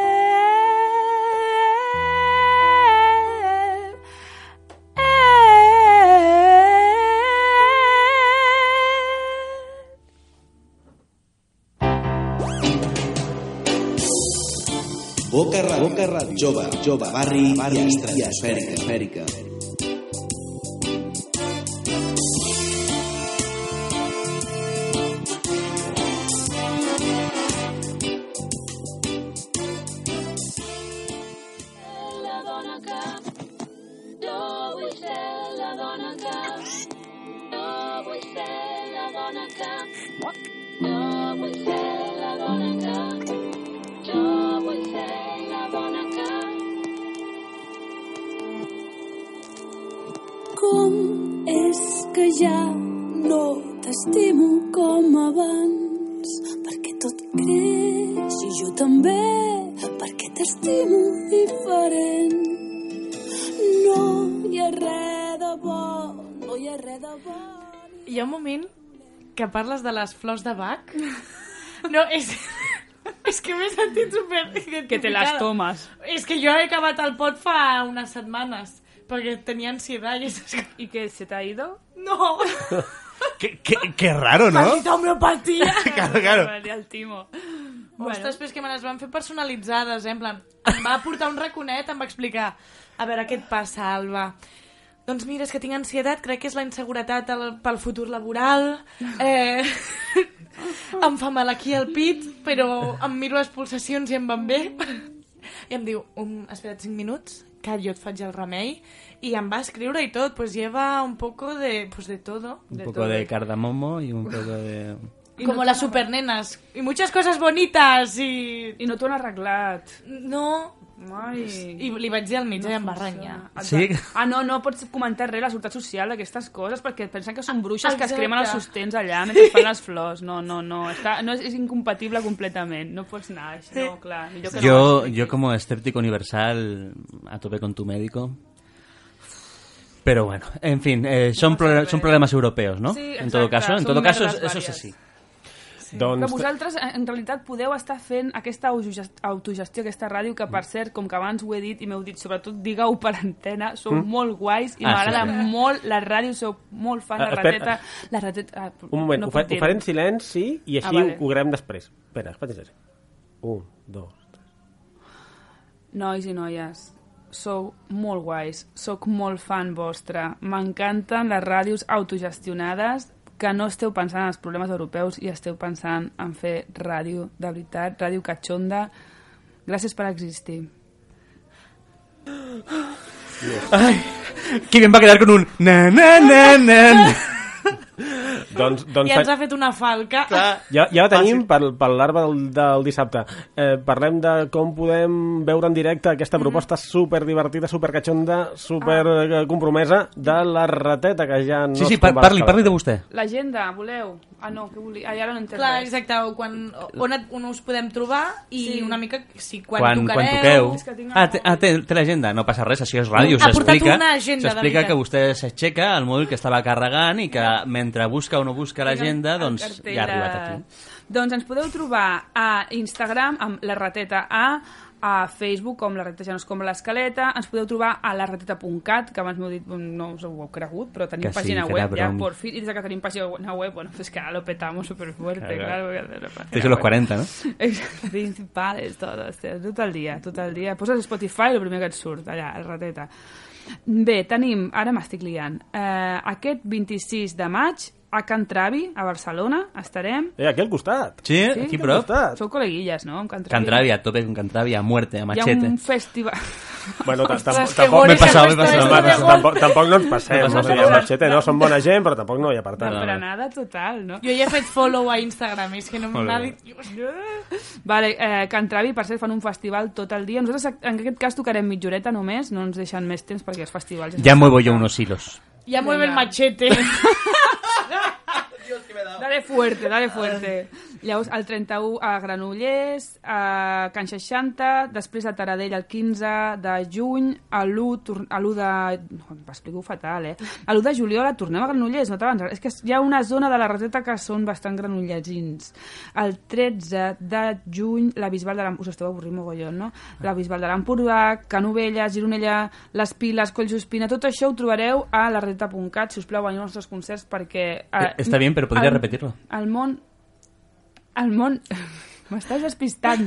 Boca Ràdio, Boca Ràdio, jove, jove, barri, barri i estratosfèrica. estratosfèrica. Hi ha un moment que parles de les flors de Bach. No, és... És que m'he sentit super Que te las tomas. És que jo he acabat el pot fa unes setmanes, perquè tenia ansietat i... ¿Y que se te ha ido? No! Qué, qué, qué raro, ¿no? Maldita homeopatía! [LAUGHS] Claro, claro. Vale, al timo. Bueno. Ostres, però és que me les van fer personalitzades, eh? En plan, em va portar un raconet, em va explicar a veure, què et passa, Alba? Doncs mira, és que tinc ansietat, crec que és la inseguretat al, pel futur laboral, [LAUGHS] eh, [LAUGHS] em fa mal aquí al pit, però em miro les pulsacions i em van bé. I em diu, um, espera't 5 minuts, que jo et faig el remei, i em va escriure i tot, pues lleva un poco de, pues de todo. Un poco de cardamomo y un poco de... Como las supernenas. Y muchas cosas bonitas i... I no t'ho han arreglat. No. Ai. I li vaig dir al mig no i em va renyar. Sí? Ah, no, no pots comentar res la seguretat social d'aquestes coses perquè pensen que són bruixes que es Exacte. cremen els sostens allà mentre fan les flors. No, no, no. Està, no és, és incompatible completament. No pots anar així. No, clar. Millor que no Yo, ho expliquis. yo como escéptico universal, a tope con tu médico. Pero bueno, en fin, eh, son, pro- son problemas europeos, ¿no? Sí, en todo exacte, caso, en todo caso, eso es así. Que Doncs, vosaltres, en realitat, podeu estar fent aquesta autogest- autogestió, aquesta ràdio, que, per cert, com que abans ho he dit i m'heu dit, sobretot, digueu per antena, sou Mm. molt guais i Ah, m'agrada sí. molt la ràdio, sou molt fan de Ah, espera. rateta. La rateta... Ah, un moment, no ho, fa, ho faré en silenci i així Ah, vale. ho grem després. Espera, espera. Un, dos... Nois i noies, sou molt guais, sóc molt fan vostre. M'encanten les ràdios autogestionades que no esteu pensant en els problemes europeus i esteu pensant en fer ràdio de veritat, ràdio catxonda. Gràcies per existir. Ay, que bien va quedar con un na na na na. na. Doncs, doncs, I ens ha fet una falca. Ja, ja la tenim pel, pel larva del, del dissabte. Eh, parlem de com podem veure en directe aquesta proposta super divertida, super catxonda, super ah. compromesa de la rateta que ja no Sí, sí, es par- parli, parli de vostè. L'agenda, voleu? Ah, no, que volia... Ah, ja no n'entenc Clar, res. exacte, quan, on, et, on us podem trobar i Sí. una mica si quan, Quan, quan tocareu... toqueu... Ah, té, ah, té, té l'agenda, no passa res, això és ràdio, Ha portat s'explica una agenda, de s'explica que vostè s'aixeca el mòbil que estava carregant i que mentre busca o no busca l'agenda, doncs ja ha arribat aquí. Doncs ens podeu trobar a Instagram amb la rateta A, a Facebook com la rateta ja no és com l'escaleta, ens podeu trobar a larrateta.cat, que abans m'heu dit, no us ho heu cregut, però tenim Que sí, pàgina era web ja, por fin, i des que tenim pàgina web, bueno, pues que lo petamos súper fuerte, Claro. claro. la Tens los web. 40, no? [LAUGHS] Principales, todo, hòstia, tot el dia, tot el dia. Poses Spotify, el primer que et surt, allà, el rateta. Bé, tenim, ara m'estic liant, eh, aquest 26 de maig a Can Travi, a Barcelona, estarem. Eh, aquí al costat. Sí, aquí al prop. costat. Sou col·leguilles, no? Amb Can Travi. Cantravi, a tope con Cantravi, a muerte, a Hi ha machete. un festival... [LAUGHS] Bueno, tampoc, tampoc, M'he passat, m'he passat. tampoc, tampoc, no ens passem. No No, passa o sigui, res. Machete no són bona gent, però tampoc no hi ha per tant. D'empranada total, no? Jo ja he fet follow a Instagram, és que no m'ha dit... Vale, eh, Can Travi, per cert, fan un festival tot el dia. Nosaltres, en aquest cas, tocarem mitja horeta només, no ens deixen més temps perquè els festivals... Ya muevo yo unos hilos. Ja mueve el [LAUGHS] [LAUGHS] Venga. machete. Dale fuerte, dale fuerte. Llavors, el 31 a Granollers, a Can 60, després a Taradell el 15 de juny, a l'1 tor- a l'1 de... No, M'explico fatal, eh? A l'1 de juliol tornem a Granollers, no t'abans. És que hi ha una zona de la Roseta que són bastant granollesins. El 13 de juny, la Bisbal de l'Empordà... Us esteu avorrint mogollon, no? La Bisbal de l'Empordà, Canovella, Gironella, Les Piles, Collsospina... Tot això ho trobareu a la Roseta.cat. Si us plau, veniu als nostres concerts perquè... Eh, está bien, pero podría el- repetirlo. El món... El món... [LAUGHS] M'estàs despistant.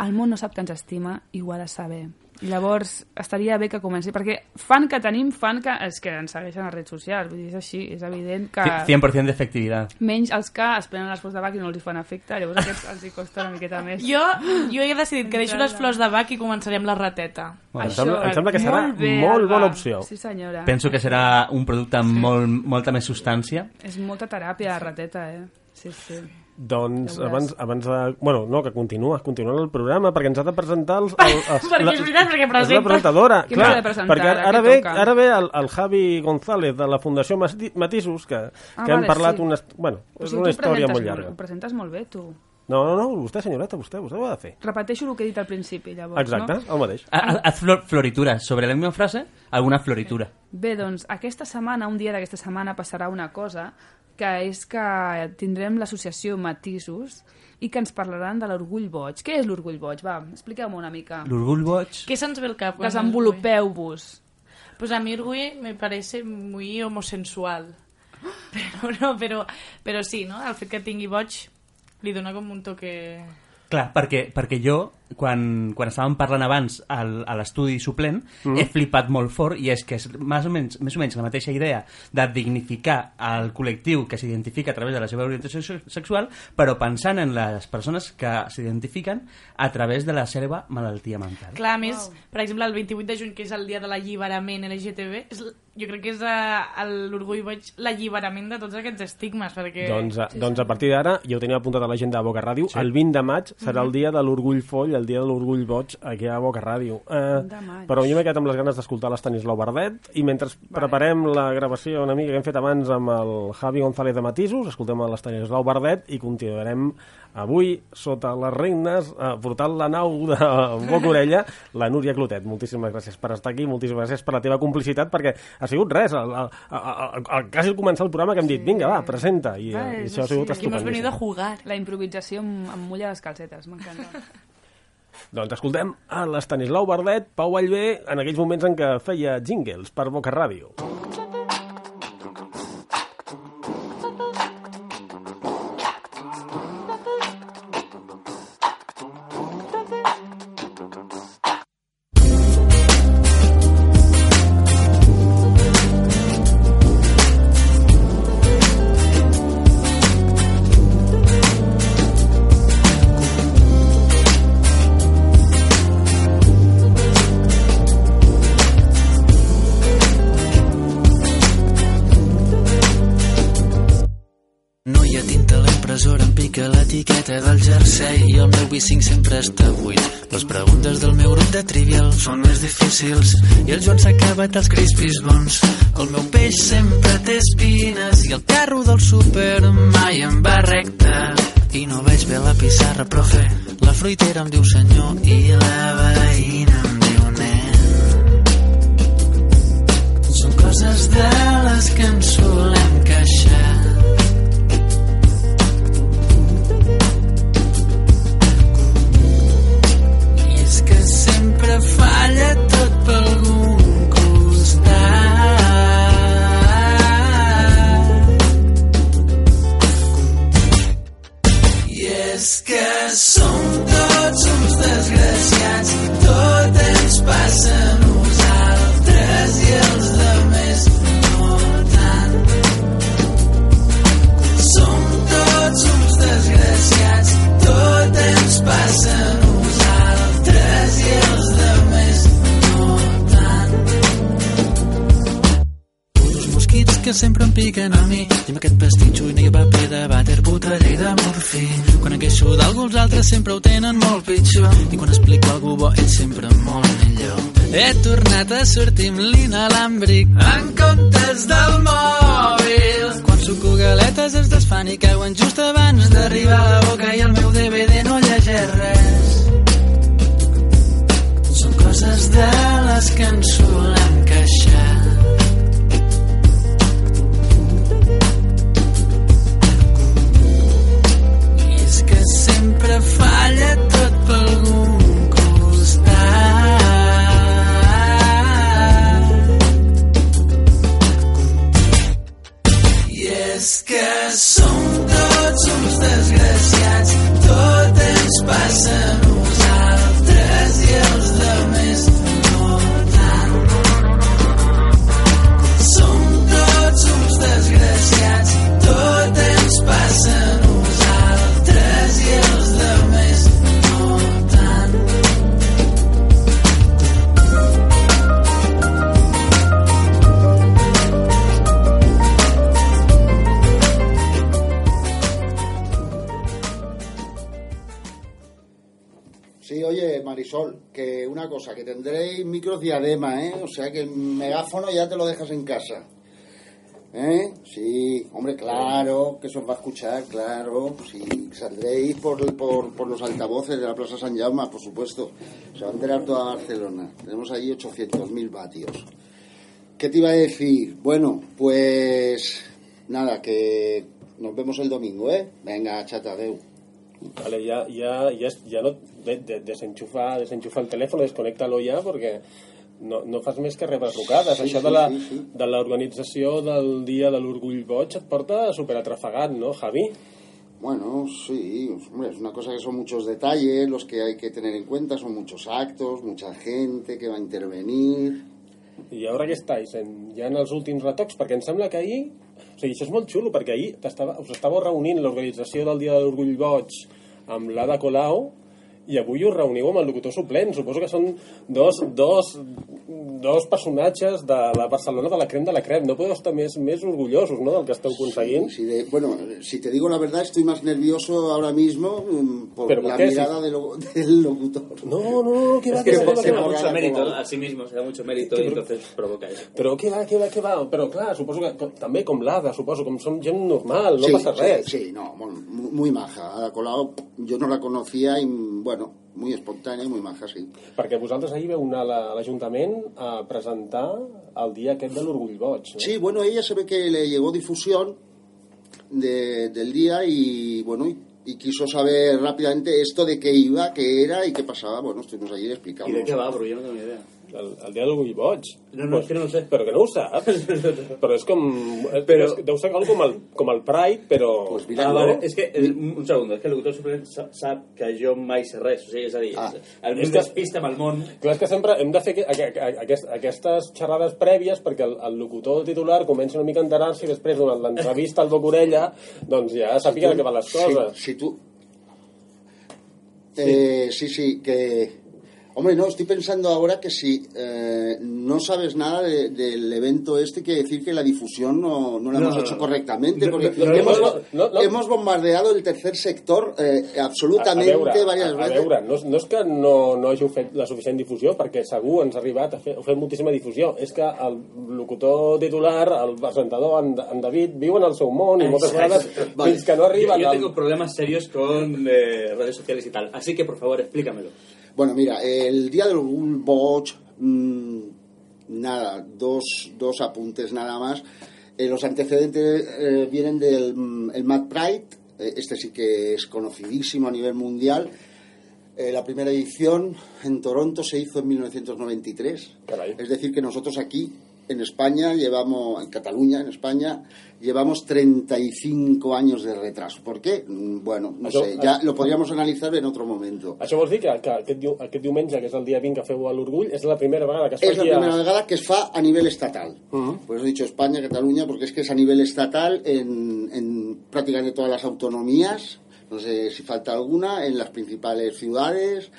El món no sap que ens estima i ho ha de saber. Llavors, estaria bé que comenci, perquè fan que tenim, fan que... És que ens segueixen a redes socials, vull dir, és així, és evident que... Ci- 100% de efectividad. Menys els que es prenen les flors de bac i no els hi fan efecte, llavors aquests els hi costa una miqueta més. Jo, jo he decidit que deixo les flors de bac i començaré amb la rateta. Em sembla, em sembla que serà Molt bé, molt bona opció. Sí, senyora. Penso que serà un producte amb molt, molta més substància. És molta teràpia, la rateta, eh? Sí, sí. Doncs abans, abans de... Bueno, no, que continua, continua el programa, perquè ens ha de presentar els... El, els [LAUGHS] Perquè és veritat, perquè És la presenta. presentadora, Qui clar, perquè ara? ara ve, toca? ara ve el, el Javi González de la Fundació Mati- Matisos, que, Ah, que hem vale, parlat sí. una... Bueno, O és sigui, una història molt llarga. Ho presentes molt bé, tu. No, no, no, vostè, senyoreta, vostè, vostè ho ha de fer. Repeteixo el que he dit al principi, llavors, Exacte, no? el mateix. Ha- ha- Haz flor- floritura. Sobre la misma frase, alguna floritura. Bé, doncs, aquesta setmana, un dia d'aquesta setmana, passarà una cosa, que és que tindrem l'associació Matisos i que ens parlaran de l'orgull boig. Què és l'orgull boig? Va, expliqueu-me una mica. L'orgull boig... ¿Qué se'ns ve al cap? Desenvolupeu-vos. Pues a mí Orgui me parece muy homosensual. [GASPS] Pero no, pero, pero sí, ¿no? El fet que tingui boig li dona com un toque... Clar, perquè, perquè jo, quan, quan estàvem parlant abans al, a l'estudi suplent, Mm. he flipat molt fort i és que és més o, menys, més o menys la mateixa idea de dignificar el col·lectiu que s'identifica a través de la seva orientació se- sexual, però pensant en les persones que s'identifiquen a través de la seva malaltia mental. Clar, a més, per exemple, el 28 de juny, que és el dia de l'alliberament LGTB, és, jo crec que és l'orgull boig l'alliberament de tots aquests estigmes, perquè... Doncs, a- doncs a partir d'ara, ja ho tenia apuntat a l'agenda de Boca Ràdio, el 20 de maig serà el dia de l'orgull foll, el dia de l'orgull boig aquí a Boca Ràdio. Eh, però jo m'he quedat amb les ganes d'escoltar l'Estanislau Bardet i mentre preparem la gravació una mica que hem fet abans amb el Javi González de Matisos, escoltem l'Estanislau Bardet i continuarem avui sota les regnes eh, portant la nau de Boca Orella la Núria Clotet. Moltíssimes gràcies per estar aquí, moltíssimes gràcies per la teva complicitat perquè ha sigut res, al, al, al, al, quasi al començar el programa que hem dit, vinga, va, presenta i, Va, eh, i és això ha sigut així. Aquí hemos venido a estupendíssim. jugar. La improvisació amb, amb mulla les calcetes, m'encanta. [LAUGHS] Doncs escoltem a l'Estanislau Bardet, Pau Vallvé, en aquells moments en què feia jingles per Boca Ràdio. Difícils i el Joan s'ha acabat els crispis bons. El meu peix sempre té espines i el carro del súper mai em va recte. I no veig bé la pissarra, profe. La fruitera em diu senyor amb l'inalàmbric cosa, que tendréis micros diadema, ¿eh? O sea que el megáfono ya te lo dejas en casa. ¿Eh? Sí, hombre, claro, que eso os va a escuchar, claro. Sí, saldréis por, por, por los altavoces de la Plaza San Jaume, por supuesto. Se va a enterar toda Barcelona. Tenemos ahí 800.000 vatios. ¿Qué te iba a decir? Bueno, pues nada, que nos vemos el domingo, ¿eh? Venga, chata, adeu. Vale, ja, ja, ja, ja no, de, de, desenxufa, desenxufa el telèfon, desconnecta-lo ja, perquè no, no fas més que rebre trucades. Sí, Això sí, de la, sí, sí. de l'organització del Dia de l'Orgull Boig et porta superatrafegat, no, Javi? Bueno, sí, hombre, es una cosa que son muchos detalles los que hay que tener en cuenta, son muchos actos, mucha gente que va a intervenir. I ara què estáis? En, ja en els últims retocs? Perquè em sembla que ahir... O sigui, això és molt xulo, perquè ahir t'estava- us estàveu reunint l'organització del Dia de l'Orgull Boig amb l'Ada Colau i avui us reuniu amb el locutor suplent. Suposo que són dos, dos, dos personatges de la Barcelona de la crem de la crem. No podeu estar més, més orgullosos no, del que esteu aconseguint? Sí, de- bueno, si te digo la verdad, estoy más nervioso ahora mismo mm, por ¿Pero la qué? mirada Sí. de lo- del locutor. No, no, no, que va, Es que que se, va, se que da va. mucho mérito a sí mismo, se da mucho mérito y entonces provoca eso. Però què va, què va, què va? Però clar, suposo que com, també com l'Ada, suposo, com som gent normal, no sí, passa res. Sí, sí, no, muy, muy maja. Ada Colau, yo no la conocía y, bueno, muy espontánea y muy maja, sí. Perquè vosaltres ahir veu anar a la- a l'Ajuntament a presentar el dia aquest de l'Orgull Boig. No? Sí, bueno, ella se ve que le llegó difusión de- del día y, bueno, y, y quiso saber rápidamente esto de qué iba, qué era y qué pasaba. Bueno, estuvimos allí y le explicamos. ¿Y de qué va, bro? Yo no tengo ni idea. El, el dia de l'Orgull Boig. No, no, és que no ho sé. Però que no ho saps? [LAUGHS] però és com... Però-. És, deu ser com el, com el Pride, però... Pues Ah, vale. És que, el, un segon, és que el locutor suplent sa- sap que jo mai sé res. O sigui, és a dir, ah. el És més que- despista amb el món... Clar, és que sempre hem de fer que, a, a, a, aquest, aquestes xerrades prèvies perquè el, el locutor titular comença una mica a enterar-se i després durant l'entrevista al boca orella doncs ja sàpiga de què van les coses. Si, si tú... Eh, sí, sí, que... Hombre, no, estoy pensando ahora que si eh, no sabes nada de- del evento este, quiere decir que la difusión no, no la No, hemos no, hecho no. correctamente, No, porque no, no, hemos, no, no, no. hemos bombardeado el tercer sector eh, absolutamente a, a veure, varias a, a veces. veure no, no és que no, no hàgiu fet la suficient difusió, perquè segur ens ha arribat a fer, heu fet moltíssima difusió. És que el locutor titular, el presentador, en, en David, viu en el seu món i moltes vegades fins que no arriben... Yo, yo al- tengo problemas serios con eh, redes sociales y tal. Así que, por favor, explícamelo. Bueno, mira, el día del Orgullo Boig, mm, nada, dos, dos apuntes nada más. Eh, los antecedentes eh, vienen del mm, el Mad Pride, eh, este sí que es conocidísimo a nivel mundial. Eh, la primera edición en Toronto se hizo en 1993. Es decir, que nosotros aquí, en España, llevamos, en Cataluña, en España, llevamos 35 años de retraso. ¿Por qué? Mm, Bueno, no Això- sé, ya lo podríamos analizar en otro momento. Això vols dir que, que aquest, aquest diumenge, que és el dia 20 que feu a l'Orgull, és la primera vegada que es Es la faci a- primera vegada que es fa a nivel estatal. Por eso he dicho España, Cataluña, porque es que es a nivel estatal en, en prácticamente todas las autonomías, no sé si falta alguna, en las principales ciudades,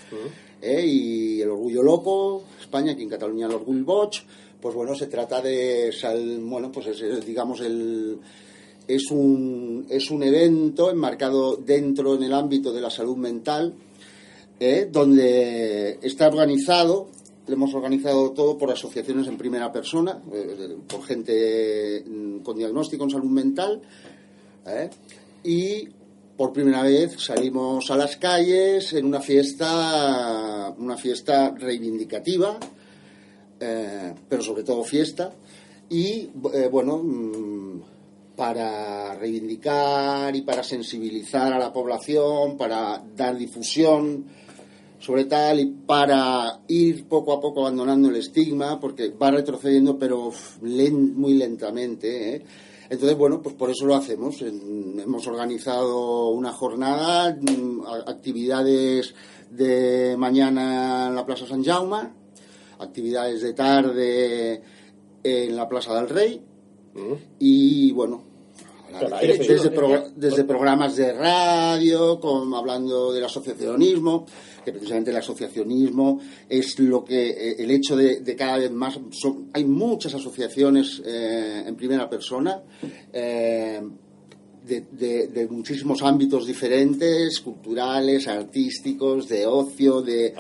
¿eh? y el Orgullo Loco, España, aquí en Cataluña el Orgullo Boch, pues bueno, se trata de, bueno, pues es, es, digamos, el, es, un, es un evento enmarcado dentro en el ámbito de la salud mental, ¿eh? donde está organizado, lo hemos organizado todo por asociaciones en primera persona, eh, por gente mm, con diagnóstico en salud mental, ¿eh? y por primera vez salimos a las calles en una fiesta, una fiesta reivindicativa, eh, pero sobre todo fiesta, y eh, bueno, mm, para reivindicar y para sensibilizar a la población, para dar difusión sobre tal y para ir poco a poco abandonando el estigma, porque va retrocediendo, pero muy lentamente. ¿eh? Entonces, bueno, pues por eso lo hacemos. Hemos organizado una jornada, mm, actividades de mañana en la Plaza San Jaume, actividades de tarde en la Plaza del Rey. Y, bueno, desde, sí. progr- desde programas de radio, con, hablando del asociacionismo, que precisamente el asociacionismo es lo que eh, el hecho de, de cada vez más son- hay muchas asociaciones eh, en primera persona eh, de, de- de muchísimos ámbitos diferentes, culturales, artísticos, de ocio, de,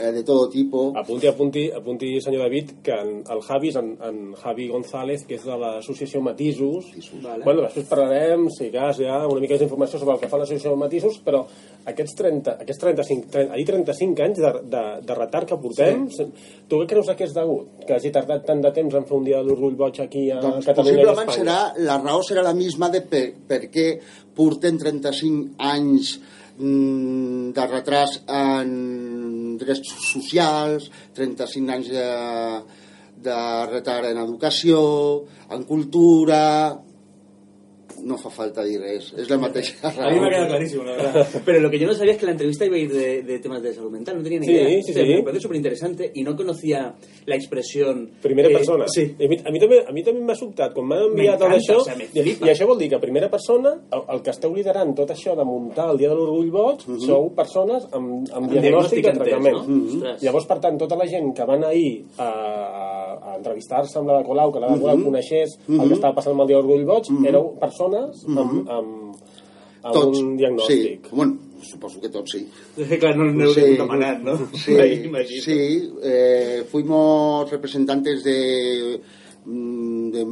eh, de todo tipo. Apunti, apunti, apunti, senyor David, que en, el Javi, és en, en Javi González, que és de l'associació Matisos. Vale. Bueno, després parlarem, si cas, ja una mica d'informació sobre el que fa l'associació Matisos, però aquests, 30, aquests 35, 30, ahir 35 anys de, de, de retard que portem, sí. tu què creus que és degut? Que hagi tardat tant de temps en fer un dia de l'orgull boig aquí a Doncs Catalunya i a possiblement Espanya? serà, la raó serà la misma de per, per què portem 35 anys mm, de retras en drets socials, 35 anys de, de retard en educació, en cultura... No fa falta dir res, és la mateixa [LAUGHS] raó. A mí me ha quedado clarísimo, la verdad. Pero lo que yo no sabía es que la entrevista iba a ir de, de temas de salud mental, no tenía ni Sí, idea. sí, sea, sí. Me parece súper interesante y no conocía la expresión... Primera eh, persona. Sí. A mi, a mi també, a mi també m'ha sobtat, quan m'han enviat tot M'encanta, això, o sea, i, això vol dir que primera persona, el, el que esteu liderant tot això de muntar el Dia de l'Orgull Boig, Mhm. sou persones amb, amb Amb diagnòstic diagnòstic i tractament. entès, no? Ostres. Llavors, per tant, tota la gent que van ahir a, a, a entrevistar-se amb l'Ada Colau, que l'Ada Colau Mhm. coneixés el Mhm. que estava passant amb el Dia de l'Orgull Boig, Mhm. éreu persones amb, amb, amb Tots, un diagnòstic. Sí, bueno, suposo que tots sí. Claro, no, no Sí, ¿no? Sí, [LAUGHS] sí eh, fuimos representantes de, mm, de,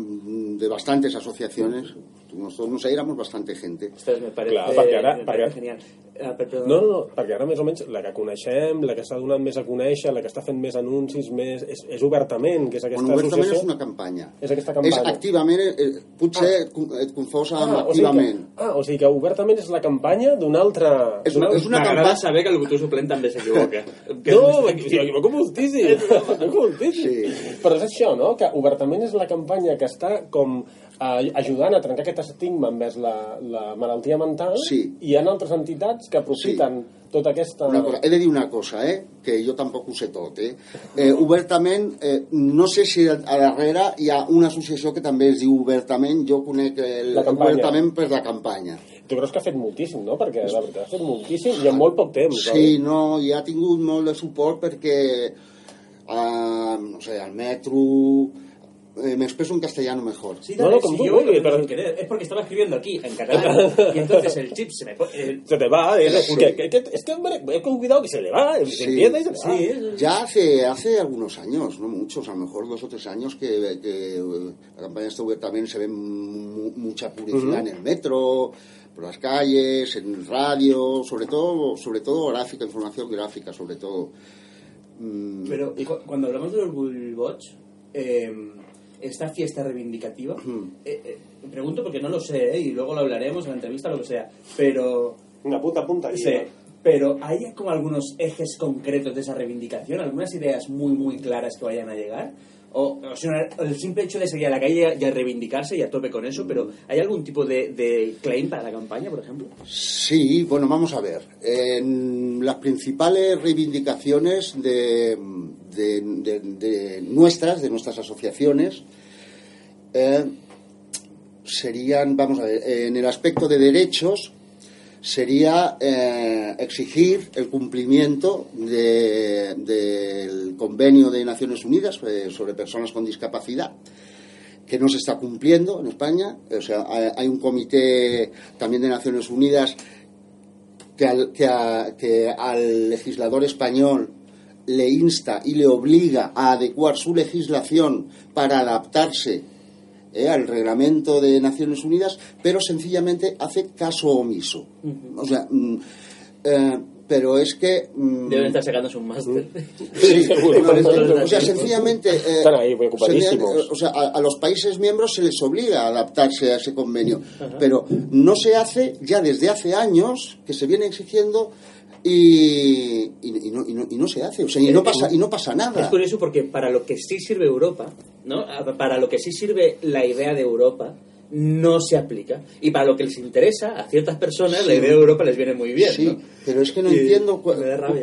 de bastantes asociaciones. Nosotros, no sé, éramos bastante gente. Ostras, me parece genial. Ah, per- perdó. No, no, no, perquè ara més o menys la que coneixem, la que s'ha donat més a conèixer, la que està fent més anuncis, més, és, és obertament, que és aquesta Bueno, obertament associació. és una campanya. És aquesta És campanya. activament, eh, potser ah. et confosa amb o sigui activament. que, ah, o sigui que obertament és la campanya d'una altra... És una- és una M'agrada campanya- saber que el botó suplent també s'equivoca. [LAUGHS] No, és- m'equivoco moltíssim. [LAUGHS] M'equivoco moltíssim. Sí. Però és això, no?, que obertament és la campanya que està com eh, ajudant a trencar aquest estigma envers la, la malaltia mental Sí. i hi ha altres entitats que aprofiten tota aquesta... Una cosa, he de dir una cosa, eh? que jo tampoc ho sé tot. Eh? Eh, obertament, eh, no sé si a darrere hi ha una associació que també es diu obertament, jo conec el, obertament per la campanya. Tu creus que ha fet moltíssim, no? Perquè la veritat ha fet moltíssim i en molt poc temps. Sí, no, i ha tingut molt de suport perquè, eh, no sé, al metro... Eh, me expreso en castellano mejor. Sí, No, dale, no, como tú, yo oye, lo que pero- sin querer. Es porque estaba escribiendo aquí, en [LAUGHS] catalán, y entonces el chip se me... eh, Se te va, es, Sí. que, que, que- es que, hombre, con cuidado que se le va, se Sí, y se le va. sí, es- Ya hace, hace algunos años, no muchos, a lo mejor dos o tres años, que, que, eh, la campaña web también se ve mu- mucha publicidad en el metro, por las calles, en radio, sobre todo, sobre todo gráfica, información gráfica, sobre todo. Mm, Pero cu- cuando hablamos del Orgullo Boch, eh, esta fiesta reivindicativa, eh, eh, me pregunto porque no lo sé, eh, y luego lo hablaremos en la entrevista, lo que sea, pero... Una puta punta. Sí, pero ¿hay como algunos ejes concretos de esa reivindicación? ¿Algunas ideas muy, muy claras que vayan a llegar? O, o el simple hecho de salir a la calle y reivindicarse y a tope con eso, pero ¿hay algún tipo de, de claim para la campaña, por ejemplo? Sí, bueno, vamos a ver. En las principales reivindicaciones de, de- de- de nuestras, de nuestras asociaciones, eh, serían, vamos a ver, en el aspecto de derechos, sería eh, exigir el cumplimiento de- del convenio de Naciones Unidas eh, sobre personas con discapacidad que no se está cumpliendo en España. O sea, hay un comité también de Naciones Unidas que al, que al legislador español le insta y le obliga a adecuar su legislación para adaptarse eh, al reglamento de Naciones Unidas, pero sencillamente hace caso omiso. O sea, mm, eh, pero es que... mm, Deben estar sacándose un máster. Sí, [LAUGHS] Seguro. o sea, sencillamente, eh, Están ahí, muy ocupadísimos. o sea, a, a los países miembros se les obliga a adaptarse a ese convenio, pero no se hace ya desde hace años que se viene exigiendo y, y- y no, y no- y no se hace, o sea, y no pasa y no pasa nada. Es curioso porque para lo que sí sirve Europa, ¿no? Para lo que sí sirve la idea de Europa, no se aplica. Y para lo que les interesa a ciertas personas, la idea de Europa les viene muy bien. Sí, ¿no? pero es que no Y entiendo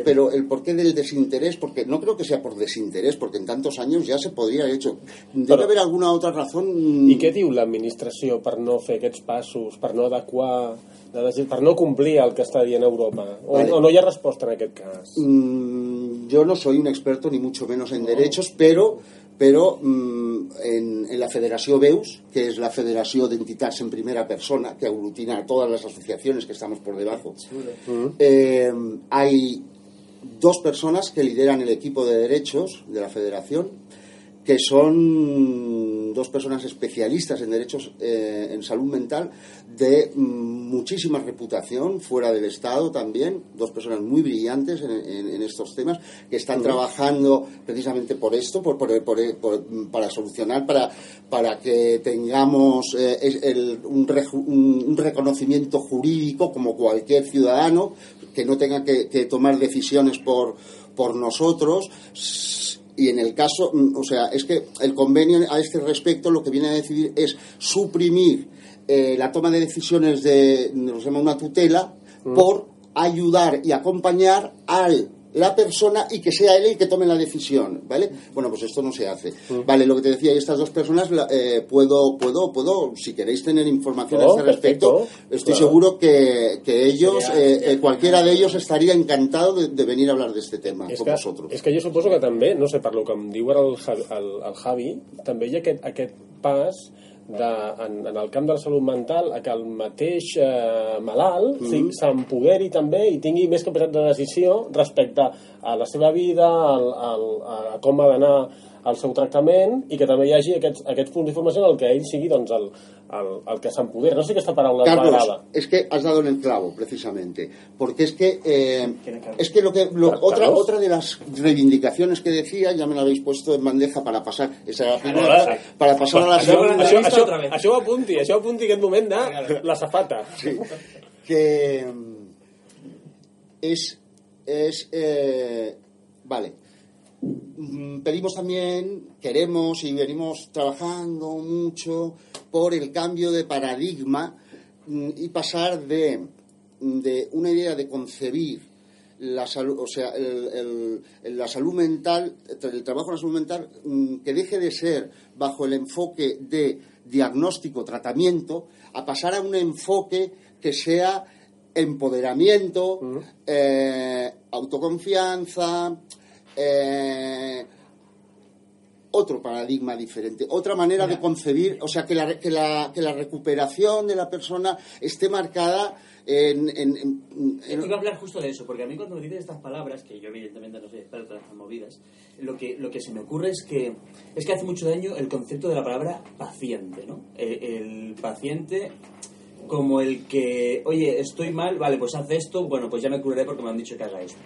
pero el porqué del desinterés, porque no creo que sea por desinterés, porque en tantos años ya se podría haber hecho. Debe Però- haver alguna otra razón. I què diu l'administració per no fer aquests passos, per no adequar, la per no complir el que està dient Europa? O, Vale. o no hi ha resposta en aquest cas? Mm, yo no soy un experto ni mucho menos en derechos, pero pero mm, en, en la Federación BEUS, que es la Federación de Entidades en Primera Persona, que aglutina a todas las asociaciones que estamos por debajo, eh, hay dos personas que lideran el equipo de derechos de la Federación, que son dos personas especialistas en derechos eh, en salud mental de mm, muchísima reputación fuera del Estado también, dos personas muy brillantes en, en- en estos temas que están trabajando precisamente por esto, por, por- por- por- para solucionar, para, para que tengamos eh, el- un, un- un reconocimiento jurídico como cualquier ciudadano, que no tenga que, que tomar decisiones por, por nosotros. Y en el caso, mm, o sea, es que el convenio a este respecto lo que viene a decidir es suprimir eh, la toma de decisiones de, se llama una tutela, por ayudar y acompañar al la persona y que sea él el que tome la decisión, ¿vale? Bueno, pues esto no se hace. Vale, lo que te decía, estas dos personas, eh, puedo, puedo, puedo, si queréis tener información a Oh, este respecto, perfecto, estoy claro. seguro que, que ellos, eh, eh, cualquiera de ellos estaría encantado de, de venir a hablar de este tema És con que, vosotros. és que jo suposo que també, no sé, per lo que em diu ara el, Javi- el, el Javi, també hi ha aquest, aquest pas de, en, en el camp de la salut mental a que el mateix eh, malalt mm. s'empoderi també i tingui més capacitat de decisió respecte a la seva vida, al, al, a com ha d'anar al seu tractament i que també hi hagi aquests, aquests punts d'informació en el que ell sigui doncs, el, el, el que s'empodera. No sé aquesta paraula Carlos, m'agrada. es que has dado en el clavo, precisamente. Porque es que, eh, es que lo que lo- Carlos. otra, otra de las reivindicaciones que decía, ya me la habéis puesto en bandeja para pasar, esa era la primera, para, para pasar a la segunda. això, això, això ho apunti, això ho apunti aquest moment de la safata. Sí. que mm, es, es eh, vale. Mm, Pedimos también, queremos y venimos trabajando mucho por el cambio de paradigma mm, y pasar de, de una idea de concebir la salud, o sea, el- el- el- la salud mental, el trabajo en la salud mental, mm, que deje de ser bajo el enfoque de diagnóstico, tratamiento, a pasar a un enfoque que sea empoderamiento, eh, autoconfianza, eh, otro paradigma diferente, otra manera de concebir, o sea, que la, que la, que la recuperación de la persona esté marcada en... en- en- en- Iba a hablar justo de eso, porque a mí cuando me dices estas palabras, que yo evidentemente no soy experto en estas movidas, lo que, lo que se me ocurre es que es que hace mucho daño el concepto de la palabra paciente, ¿no? El, el paciente como el que, oye, estoy mal, vale, pues haz esto, bueno, pues ya me curaré porque me han dicho que haga esto.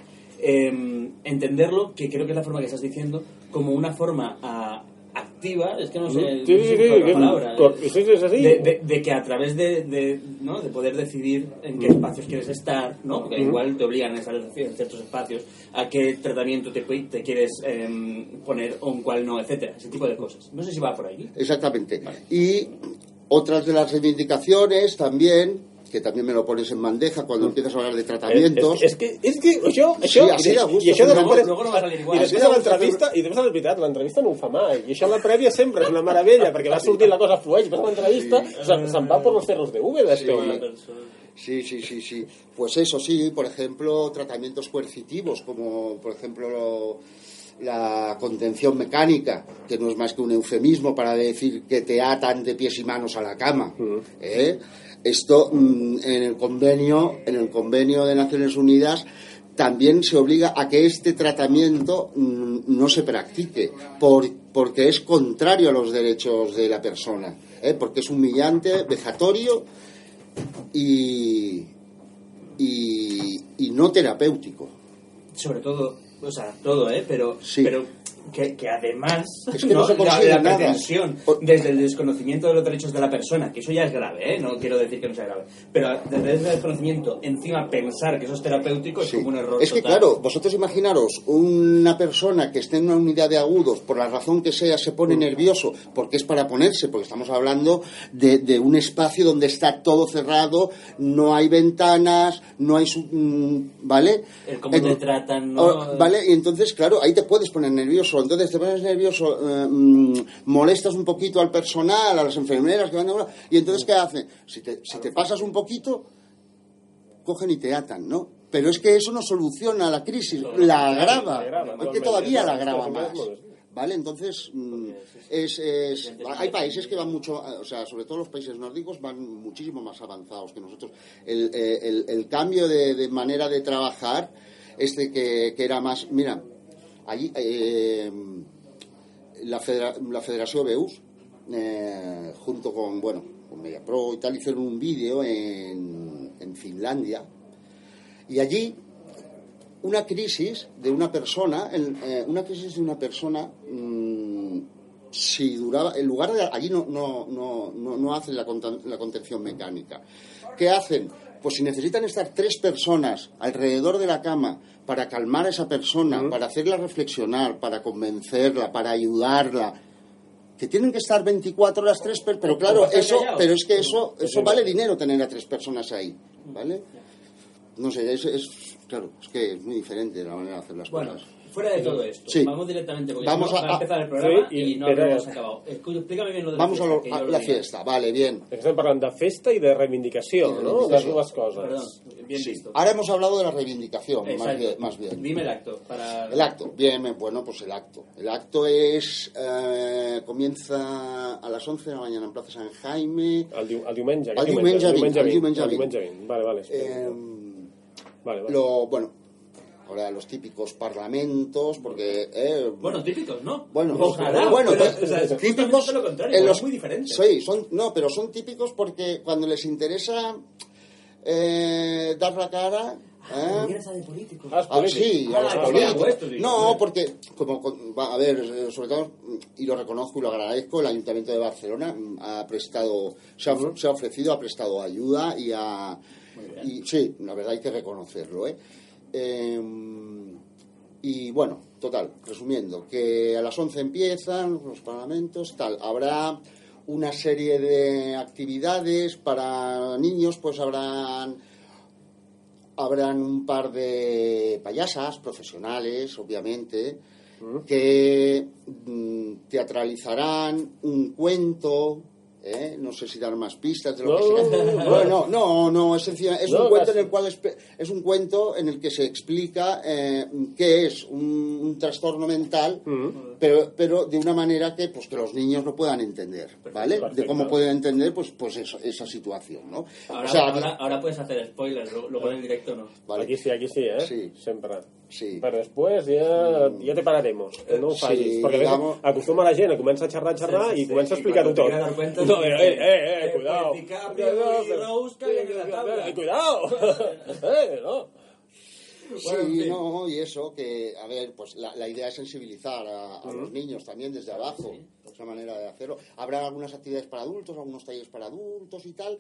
Em, entenderlo, que creo que es la forma que estás diciendo, como una forma ah, activa, es que no sé, Sí, la palabra, cor- sí, sí, es así. de, de- de que a través de, de, ¿no? de poder decidir en qué espacios quieres estar, ¿no? Porque Ujú. igual te obligan a estar en ciertos espacios, a qué tratamiento te, te quieres em, poner o en cuál no, etcétera, ese tipo de cosas. No sé si va por ahí. Exactamente. Y otras de las reivindicaciones también que también me lo pones en bandeja cuando empiezas a hablar de tratamientos. És, és, que, és que això, Sí, això, así gusto, i això luego- després, luego no va a salir igual. i després de l'entrevista, i després és veritat, l'entrevista no ho fa mai, i això a la prèvia sempre és una meravella, perquè va sortir la cosa flueix, després de l'entrevista se- se'n va por los cerros de Úbeda, este home. Sí, sí, sí, sí. Pues eso sí, por ejemplo, tratamientos coercitivos, como por ejemplo lo- la contención mecánica, que no es más que un eufemismo para decir que te atan de pies y manos a la cama. ¿eh? Esto mm, en el convenio, en el convenio de Naciones Unidas también se obliga a que este tratamiento mm, no se practique por- porque es contrario a los derechos de la persona, ¿eh? porque es humillante, vejatorio y, y, y no terapéutico. Sobre todo, o sea, todo, ¿eh? Pero, pero que, que además Es que no se la- consigue la, nada. pretensión desde el desconocimiento de los derechos de la persona, que eso ya es grave, ¿eh? No quiero decir que no sea grave, pero desde el desconocimiento, encima pensar que eso es terapéutico es como un error Es que total. claro, vosotros imaginaros una persona que esté en una unidad de agudos, por la razón que sea, se Mm. pone nervioso, porque es para ponerse, porque estamos hablando de, de un espacio donde está todo cerrado, no hay ventanas, no hay... su- mm, ¿Vale? El cómo te tratan, ¿no? Oh, ¿Vale? Y entonces, claro, ahí te puedes poner nervioso. Entonces te pones nervioso, eh, mm, molestas un poquito al personal, a las enfermeras que van a y entonces, ¿qué hacen? Si te, si te pasas un poquito, cogen y te atan, ¿no? Pero es que eso no soluciona la crisis, la agrava, es que todavía la agrava más. ¿Vale? Entonces, mm, es, es- hay países que van mucho, eh, o sea, sobre todo los países nórdicos van muchísimo más avanzados que nosotros. El, eh, el- el cambio de, de manera de trabajar, este que, que era más, mira, allí, eh, la, federa- la Federación Beus, eh, junto con, bueno, con MediaPro y tal, hicieron un vídeo en, en Finlandia y allí una crisis de una persona, eh, una crisis de una persona, mm, si duraba, en lugar de, allí no, no, no, no, no hacen la, la contención mecánica. ¿Qué hacen? Pues si necesitan estar tres personas alrededor de la cama para calmar a esa persona, para hacerla reflexionar, para convencerla, para ayudarla, que tienen que estar 24 horas tres, per- pero claro, estar eso, callados. pero es que eso, eso vale dinero tener a tres personas ahí, ¿vale? No sé, es, es- claro, es que es muy diferente la manera de hacer las Bueno, cosas. Fuera de todo esto, Sí. vamos directamente porque Vamos si no, a- va a empezar el programa Sí, y, i- no pero- habremos acabado. Escu- Explícame bien lo de la Vamos a, fiesta, lo- que yo a lo la diga. fiesta, vale, bien. Estem parlant de festa i de reivindicació, I de no? reivindicació. Les dues coses. Perdón, bien Sí. visto. Ahora hemos hablado de la reivindicación, más Exacto. bien, más bien. Dime el acto. Para... El acto, bien, bien, bueno, pues el acto. El acto es, eh, comienza a las 11 de la mañana en Plaza San Jaime. El, diu, el diumenge, El aquest diumenge el 20, el diumenge el 20. diumenge 20. Vale, vale. Eh, vale, vale. Lo, bueno, ahora los típicos parlamentos, porque... eh, Bueno, típicos, ¿no? Bueno, Ojalá, bueno, pero, pues, o sea, es típicos justamente lo contrario, en es los- muy diferente. Sí, son, no, pero son típicos porque cuando les interesa eh, dar la cara... ¿eh? de políticos. Ah, sí, a los Ah, políticos. No, porque, como, con- va, a ver, eh, sobre todo, y lo reconozco y lo agradezco, el Ayuntamiento de Barcelona mm, ha prestado, se ha, se ha ofrecido, ha prestado ayuda y ha. Y, sí, la verdad hay que reconocerlo, ¿eh? Em, y bueno, total, resumiendo, que a las 11 empiezan los parlamentos, tal, habrá una serie de actividades para niños, pues habrán habrán un par de payasas profesionales, obviamente, que mm, teatralizarán un cuento. ¿Eh? No sé si dar más pistas de lo No, que sea. no, [LAUGHS] no. Bueno, no, no, es, sencilla- es No, un cuento casi. en el cual espe- es un cuento en el que se explica eh, qué es un, un trastorno mental, pero, pero de una manera que pues que los niños lo puedan entender, ¿vale? De cómo pueden entender pues pues eso, esa situación, ¿no? Ahora, O sea, ahora, ahora puedes hacer spoilers, pones en directo no. Aquí sí, aquí sí, eh? Sí. Sempre. Sí. Però després ja, ja te pararemos, que no ho Sí, facis. perquè digamos- acostuma la gent a començar a xerrar, a xerrar Sí, sí, i sí, comença a explicar-ho tot. cuenta, No, sí. eh, eh, eh, Eh, cuidado. pues DiCaprio y Rose caen en la tabla. Eh, cuidado. [LAUGHS] eh, no. Sí, Bueno, en fin. no, y eso, que, a ver, pues la, la idea es sensibilizar a, a los niños también desde abajo, es una manera de hacerlo. Habrá algunas actividades para adultos, algunos talleres para adultos y tal.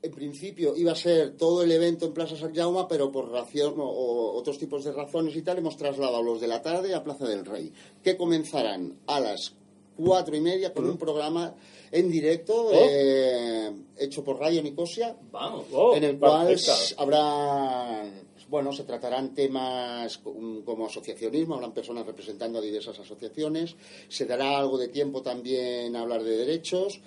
En principio iba a ser todo el evento en Plaza San Jaume, pero por ración o, o otros tipos de razones y tal, hemos trasladado los de la tarde a Plaza del Rey, que comenzarán a las cuatro y media con un programa en directo Oh. eh, hecho por Radio Nicosia. Vamos. Oh, en el cual habrá, bueno, se tratarán temas com- como asociacionismo, habrán personas representando a diversas asociaciones, se dará algo de tiempo también a hablar de derechos.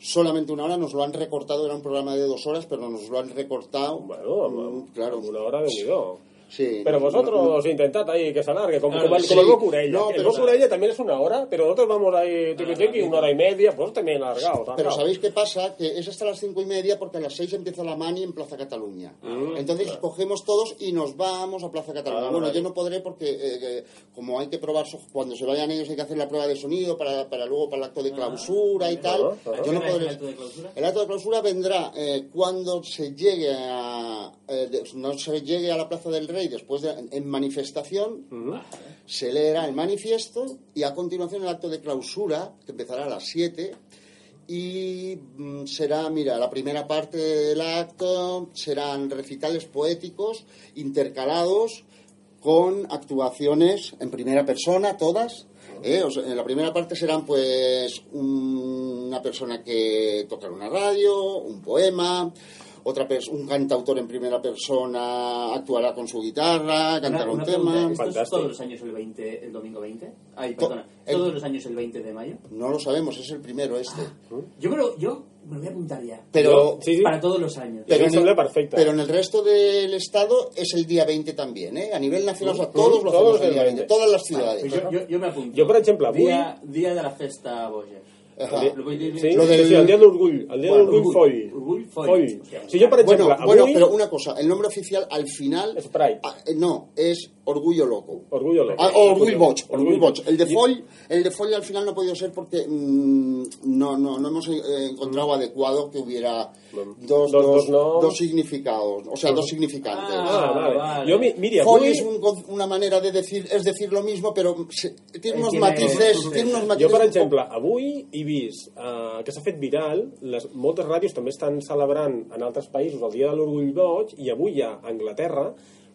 Solamente una hora, nos lo han recortado, era un programa de dos horas, pero nos lo han recortado. Bueno, Mm, claro. Una hora de unido. Sí. Pero vosotros intentad ahí que se alargue, como, Claro, como el, sí. como el Bocurella. No, el pero- Bocurella también es una hora, pero nosotros vamos ahí tiqui tiqui, una hora y media, pues también alargados. Pero. ¿sabéis qué pasa? Que es hasta las cinco y media porque a las seis empieza la mani en Plaza Cataluña. Mm, Entonces claro. cogemos todos y nos vamos a Plaza Cataluña. Ah, bueno, yo no podré porque eh, eh, como hay que probar, cuando se vayan ellos hay que hacer la prueba de sonido para, para luego para el acto de clausura y tal. Ah, ah. Yo no ¿A qué hora es podré. el acto de clausura? El acto de clausura vendrá eh, cuando se llegue a eh, no se llegue a la Plaza del Rey después de, en manifestación se leerá el manifiesto y a continuación el acto de clausura que empezará a las 7 y mm, será, mira, la primera parte del acto serán recitales poéticos intercalados con actuaciones en primera persona, todas. ¿eh? O sea, en la primera parte serán pues un- una persona que tocará una radio, un poema, otra pers- un cantautor en primera persona actuará con su guitarra, cantará un tema. pregunta, ¿Esto es todos los años el 20, el domingo 20? Ay, perdona. el- ¿Todos los años el 20 de mayo? No lo sabemos, es el primero este. Yo me lo, yo me lo voy a apuntar ya. Pero, Para todos los años. Pero en, el, pero en el resto del estado es el día 20 también, ¿eh? A nivel nacional, o sea, todos lo Todos hacemos el día 20, 20. todas las Vale, ciudades. pues yo, yo, yo me apunto. Jo, per exemple, avui... Dia, dia de la festa boja. Lo Sí, del- sí, el dia de l'orgull, el dia de Bueno, l'orgull orgull. foll. Orgull foll. Foll. Hòstia, Si per exemple, bueno, avui... bueno, pero una cosa, el nombre oficial al final... Es Pride. Ah, eh, no, es Orgullo Loco. Orgullo loco. Ah, o Orgull Boch, Orgull Orgull Boch. El de Foll, el de Foll al final no ha podido ser porque mm, no, no, no hemos eh, encontrado adecuado que hubiera dos, Dos- dos, dos noms. dos significados, o sea, dos significantes. Ah, vale. Jo, mi- mira, avui... es un una manera de decir, es decir lo mismo, pero se- tiene unos tiene- matices, tiene unos matices. Jo, per exemple, avui he vist uh, que s'ha fet viral, les, moltes ràdios també estan celebrant en altres països el Dia de l'Orgull Boig, i avui a Anglaterra,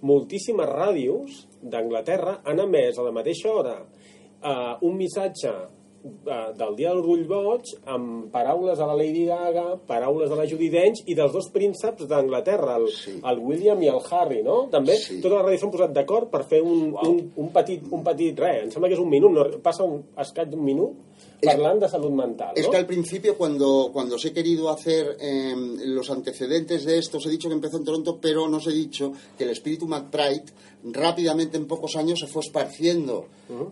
moltíssimes ràdios d'Anglaterra han emès a la mateixa hora uh, un missatge uh, del Dia de l'Orgull Boig amb paraules de la Lady Gaga, paraules de la Judi Dench i dels dos prínceps d'Anglaterra, el, Sí. el William i el Harry, no? També Sí. totes les ràdios s'han posat d'acord per fer un, un, un, petit, un petit res, em sembla que és un minut, no, passa un escaig d'un minut parlant de salut mental, Es no? que al principio, cuando, cuando os he querido hacer eh, los antecedentes de esto, os he dicho que empezó en Toronto, pero no os he dicho que el espíritu McBride rápidamente, en pocos años, se fue esparciendo,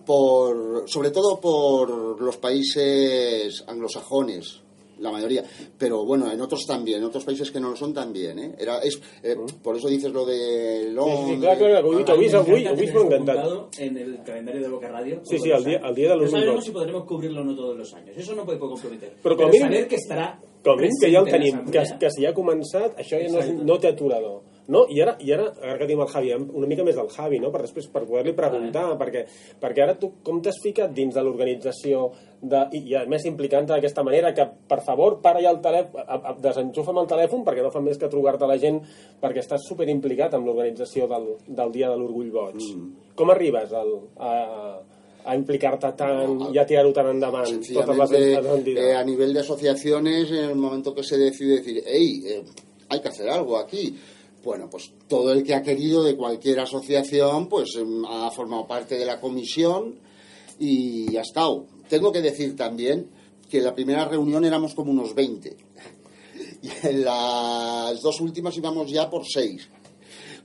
por, sobre todo por los países anglosajones. La mayoría, pero bueno, en otros también, en otros países que no lo son también, ¿eh? Era, es, eh, Por eso dices lo de Sí, Londres. sí, clar, clar, que ho he dit, ho he vist avui, ho he vist m'ha encantat. apuntado en el calendario de Boca Radio. Sí, sí, el día- el día de los No sabemos si podremos cubrirlo o no todos los años. Eso no puede comprometer. Com a mínim- saber que estarà Com mínim que ja en tenim, que, que si ja ha començat, això ja no, no té aturador. No? I, ara, I ara, ara que tenim el Javi, una mica més del Javi, no? per després per poder-li preguntar, perquè, perquè ara tu com t'has ficat dins de l'organització de, i, i a més implicant-te d'aquesta manera que, per favor, para ja el telèfon, a- a- desenxufa'm el telèfon perquè no fa més que trucar-te la gent perquè estàs superimplicat amb l'organització del, del Dia de l'Orgull Boig. Mm. Com arribes al, a, a implicar-te tant i a tirar-ho tant endavant totes les, Sencillamente, les eh, a nivel de asociaciones, en el momento que se decide decir, hey, eh, hay que hacer algo aquí. Bueno, pues todo el que ha querido de cualquier asociación, pues em, ha formado parte de la comisión y ha estado. Tengo que decir también que en la primera reunión éramos como unos 20. [LAUGHS] Y en las dos últimas íbamos ya por seis.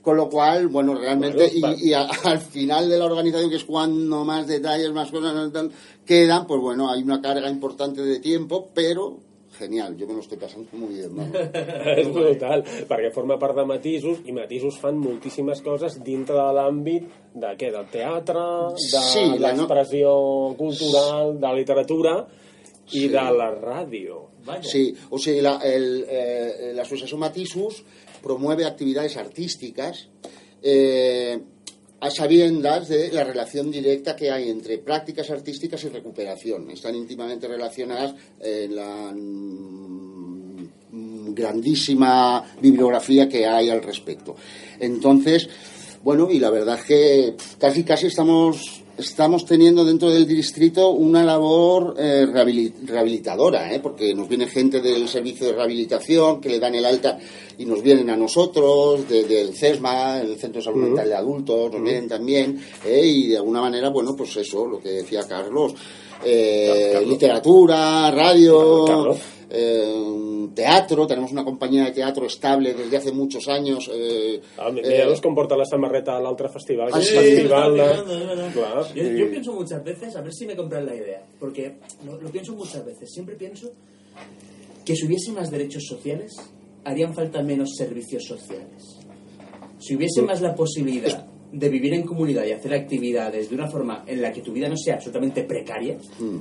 Con lo cual, bueno, realmente, Bueno, y, y a- [LAUGHS] al final de la organización, que es cuando más detalles, más cosas tal, quedan, pues bueno, hay una carga importante de tiempo, pero genial, yo me lo estoy pasando muy bien. vamos. és brutal, perquè forma part de matisos i matisos fan moltíssimes coses dintre de l'àmbit de què? Del teatre, de Sí, la no- l'expressió cultural, de la literatura i Sí. de la ràdio. Sí, o sea, la, el, eh, la Asociación Matisus promueve actividades artísticas eh, a sabiendas de la relación directa que hay entre prácticas artísticas y recuperación. Están íntimamente relacionadas en la mm, grandísima bibliografía que hay al respecto. Entonces, bueno, y la verdad es que casi casi estamos estamos teniendo dentro del distrito una labor eh, rehabili- rehabilitadora, ¿eh? porque nos viene gente del servicio de rehabilitación que le dan el alta y nos vienen a nosotros, de- del CESMA, el Centro de Salud. Mental de Adultos, nos vienen también, ¿eh? y de alguna manera, bueno, pues eso, lo que decía Carlos, eh, literatura, radio, eh, teatro, tenemos una compañía de teatro estable desde hace muchos años. Eh, Ah, mi- eh, mira los com porta la samarreta a l'altre festival. Ah, sí, festival de... Está pegando, es verdad. Clar, Yo, sí. yo pienso muchas veces, a ver si me compran la idea, porque lo, lo pienso muchas veces. Siempre pienso que si hubiese más derechos sociales, harían falta menos servicios sociales. Si hubiese más la posibilidad de vivir en comunidad y hacer actividades de una forma en la que tu vida no sea absolutamente precaria,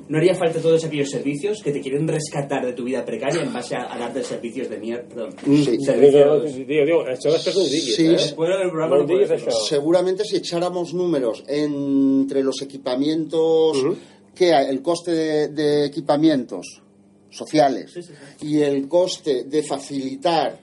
no haría falta todos aquellos servicios que te quieren rescatar de tu vida precaria en base a, a darte servicios de mierda. Perdón, Sí. servicios... Diguis, Sí, eh? sí. Bueno, això. Seguramente si echáramos números entre los equipamientos, que hay, el coste de, de equipamientos sociales y el coste de facilitar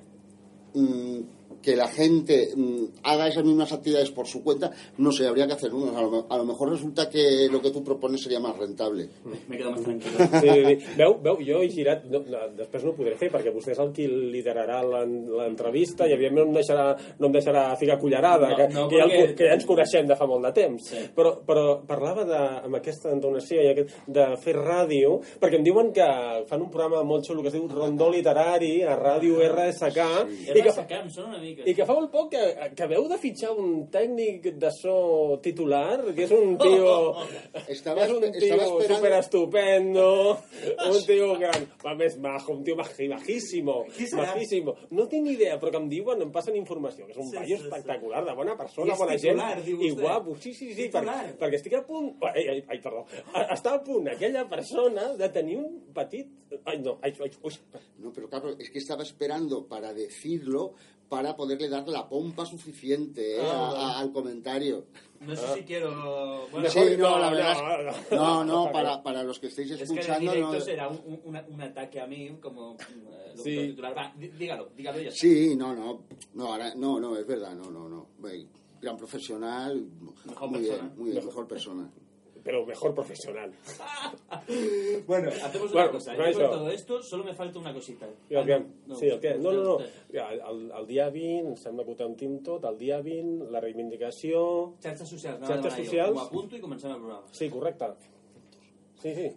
mm, que la gente mm, haga esas mismas actividades por su cuenta, no sé, habría que hacer números. A lo, a lo mejor resulta que lo que tú propones sería más rentable. Me quedo más tranquilo. Sí, sí, sí. Veu, veu, jo he girat, no, no, després no ho podré fer perquè vostè és el qui liderarà l'en- l'entrevista i evidentment no em deixarà, no em deixarà ficar cullerada, No, que, no, que, ja, el, perquè- que ja ens coneixem de fa molt de temps. Sí. Però, però parlava de, amb aquesta entonació i aquest, de fer ràdio, perquè em diuen que fan un programa molt xulo que es diu Rondó Literari a Ràdio RSK i, que, RSK, em sona una mica. I que fa molt poc que, que veu de fitxar un tècnic de so titular, que és un tio... Estava és un tio estava esperando- super estupendo, un tio gran, va més majo, un tio Qui serà? majísimo. No tinc ni idea, però que em diuen, em passen informació, que és un Sí, paio sí, sí. espectacular, de bona I persona, és bona titular, gent, i guapo. Sí, sí, sí, per, perquè estic a punt... Ai, ai, ai, perdó. Està a punt aquella persona de tenir un petit... Ai, no, ai, ai, ui. No, pero claro, es que estaba esperando para decirlo para poderle dar la pompa suficiente eh, Ah, a- a- al comentario. No sé si quiero... Bueno, Sí, no, la verdad no, es no, no, para, para los que estéis Es que el escuchando, directo no- será un, un- un ataque a mí como eh, Sí. titular. Va, dí- dígalo, dígalo ya. Sí, no, no, no, ahora, no, no, es verdad, no, no, no. Gran profesional, Mejor muy persona. bien, muy bien, mejor persona. Pero mejor profesional. [LAUGHS] Bueno, hacemos Bueno, cosa. Yo con todo esto solo me falta una cosita. El Ah, no, sí, el? No, no, no. el, el dia 20, em sembla que ho tenim tot, el dia 20, la reivindicació... Xarxes socials, no, Xarxes socials. Ho apunto i comencem el programa. Sí, correcte. Sí, sí.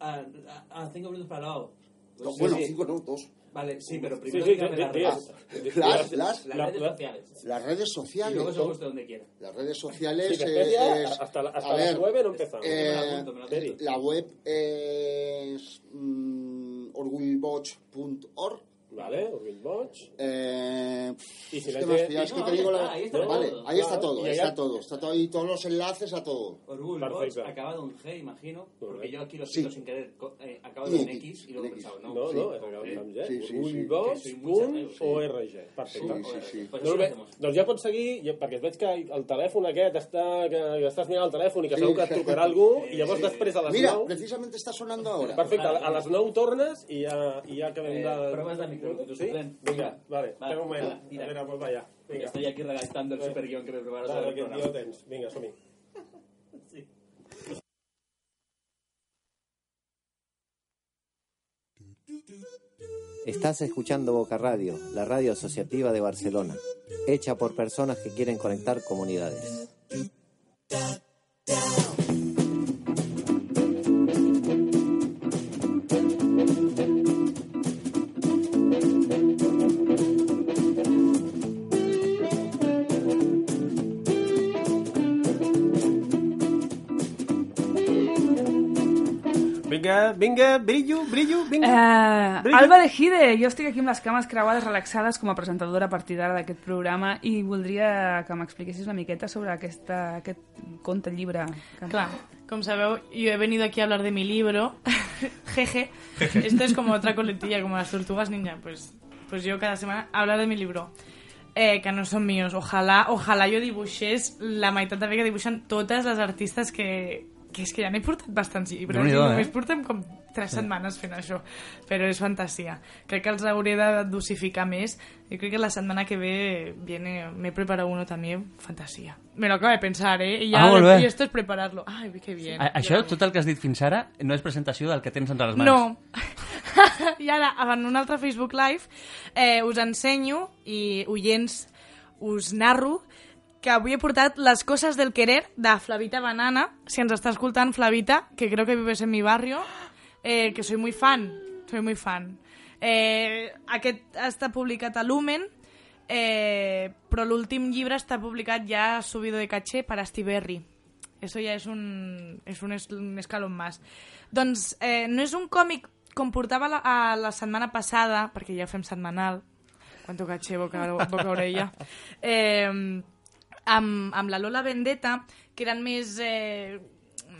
Ah, ah, cinco minutos para lado. No, bueno, cinco no, dos. Vale, sí, pero primero sí, dígame sí, las sí, redes. Las, las, Las La- redes sociales. las redes Y sociales. luego se usted donde quiera. Las redes sociales Sí, eh, es- hasta la- hasta a las nueve no empezamos. Eh, apunto. la web es mm, orgullboch.org Vale, Orgull Boig. Eh, Y si es la que más es que No, te ahí digo está, la- ahí está vale, todo. ahí está Claro, todo, y ahí está todo, está todo ahí todos los enlaces a todo. Orgullo, Perfecte. acabado en G, imagino, porque yo aquí lo Sí. siento sin querer, eh, de en X, y luego he en pensado, no, No, sí, no, eh, el amb G. Sí, sí, sí. Orgullboig.org. Perfecte. Sí, sí, sí. Doncs bé, doncs ja pots seguir, perquè veig que el telèfon aquest està, que, estàs mirant el telèfon i que Sí. segur que et trucarà algú, [LAUGHS] i llavors Sí. després a les Mira, 9... precisamente está sonando ahora. Perfecte, a les 9 tornes i ja, i ja acabem Eh, de... proves de Sí? suplent. Vinga, vale, Va, espera un moment. va, tira. A veure, pues vaya. Vinga. Estoy aquí redactando el Eh, super guion que me sobre el que programa. jo tens. Vinga, som-hi. [LAUGHS] Sí. Estás escuchando Boca Radio, la radio asociativa de Barcelona, hecha por personas que quieren conectar comunidades. Vinga, vinga, brillo, brillo, vinga. Eh, Brillo. Alba de Gide, jo estic aquí amb les cames creuades relaxades com a presentadora a partir d'ara d'aquest programa i voldria que m'expliquessis una miqueta sobre aquesta, aquest conte llibre. Que... Claro, como sabeu, yo he venido aquí a hablar de mi libro. [LAUGHS] Jeje. Esto es como otra coletilla, como las tortugas ninja. Pues, pues yo cada semana hablar de mi libro. Eh, que no són míos. Ojalà, ojalà jo dibuixés la meitat de bé que dibuixen totes les artistes que, que és que ja n'he portat bastants llibres i només eh? portem com 3 Sí. setmanes fent això però és fantasia crec que els hauré de dosificar més yo creo que la semana que ve viene me he preparado uno también fantasía me lo acabo de pensar eh y, ya, Ah, y esto es prepararlo ay qué bien A, això, tot el que has dit fins ara, no és presentació del que tens entre les mans. No. [LAUGHS] I ara, en un altre Facebook Live, eh, us ensenyo i oients us narro que avui he portat Les coses del querer de Flavita Banana. Si ens està escoltant, Flavita, que creo que vives en mi barrio, eh, que soy muy fan, soy muy fan. Eh, aquest està publicat a Lumen, eh, però l'últim llibre està publicat ja subido de caché per Astiberri. Eso ja és un, és un, es- un escalón más. Doncs eh, no és un còmic com portava la, a la setmana passada, perquè ja ho fem setmanal, quanto caché, boca, boca orella, eh, amb, amb la Lola Vendetta, que eren més eh,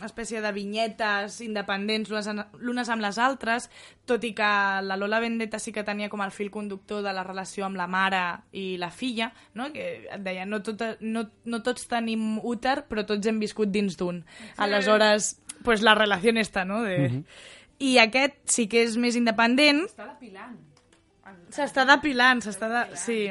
una espècie de vinyetes independents l'unes amb les altres, tot i que la Lola Vendetta sí que tenia com el fil conductor de la relació amb la mare i la filla, no? que et deia, no, tot, no, no tots tenim úter, però tots hem viscut dins d'un. Aleshores, pues la relació està, no? De... Mhm. I aquest sí que és més independent, Està depilant. S'està depilant, s'està de... Sí.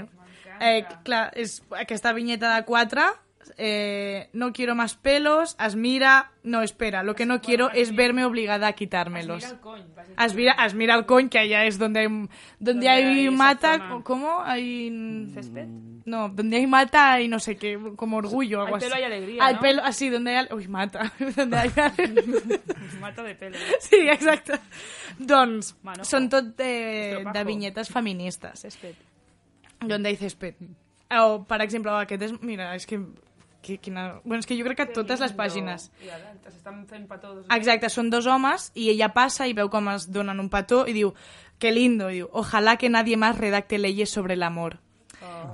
Eh, clar, és aquesta vinyeta de 4, eh, no quiero más pelos, es mira... No, espera, lo que no quiero es verme obligada a quitármelos. Es mira el coño, Es mira, es mira el coño, que allá es donde hay, donde Donde hay hay mata... ¿Cómo? Hay... ¿Césped? No, donde hay mata y no sé qué, como orgullo, algo Hay pelo así. y alegría, Hay ¿no? pelo, así, donde hay... Uy, mata. [LAUGHS] donde hay... [LAUGHS] Mata de pelo. Sí, exacte. Doncs Manojo. són tot de, de vinyetes feministes. Césped. Donde hay césped. O, per exemple, aquest és... Mira, és que... que quina... Bueno, és que jo crec que totes les pàgines... S'estan fent petó. Exacte, són dos homes i ella passa i veu com es donen un petó i diu, que lindo, i diu, ojalá que nadie más redacte leyes sobre el amor.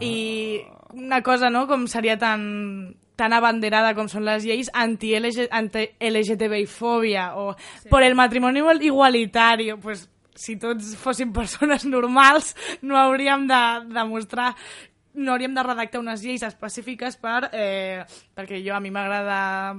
I una cosa, no?, com seria tan tan abanderada com són les lleis anti-LGTBI-fòbia o sí. por el matrimonio igualitario, pues si tots fóssim persones [LAUGHS] normals no hauríem de demostrar no hauríem de redactar unes lleis específiques per, eh, perquè jo a mi m'agrada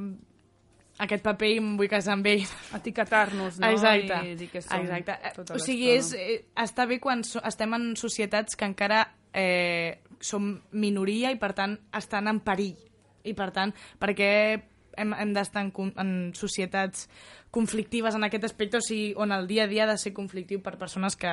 aquest paper i em vull casar amb ell. Etiquetar-nos, no? Exacte. I dir que som Exacte. O sigui, és, eh, està bé quan so, estem en societats que encara eh, som minoria i, per tant, estan en perill. I, per tant, perquè hem, hem d'estar en, en societats conflictives en aquest aspecte, o sigui, on el dia a dia ha de ser conflictiu per persones que,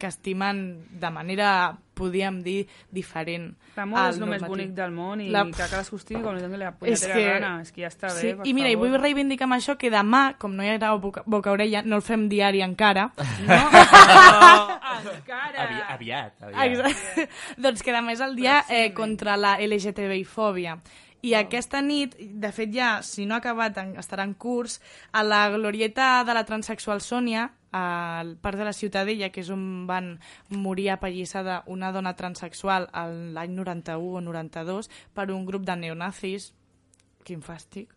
que estimen de manera, podríem dir, diferent. L'amor és el més normatiu. bonic del món i La- que cadascú estigui com li doni la és punyetera que... gana. És que ja està bé, sí. per I mira, i favor. vull reivindicar amb això que demà, com no hi haurà boca, boca orella, no el fem diari encara. No? [LAUGHS] encara! Avi, aviat, aviat. Exacte. [LAUGHS] doncs que demà és el dia eh, contra la LGTBI-fòbia. I aquesta nit, de fet ja, si no ha acabat, estarà en curs, a la glorieta de la transexual Sònia, al Parc de la Ciutadella, que és on van morir apallissada una dona transexual a l'any 91 o 92 per un grup de neonazis, quin fàstic,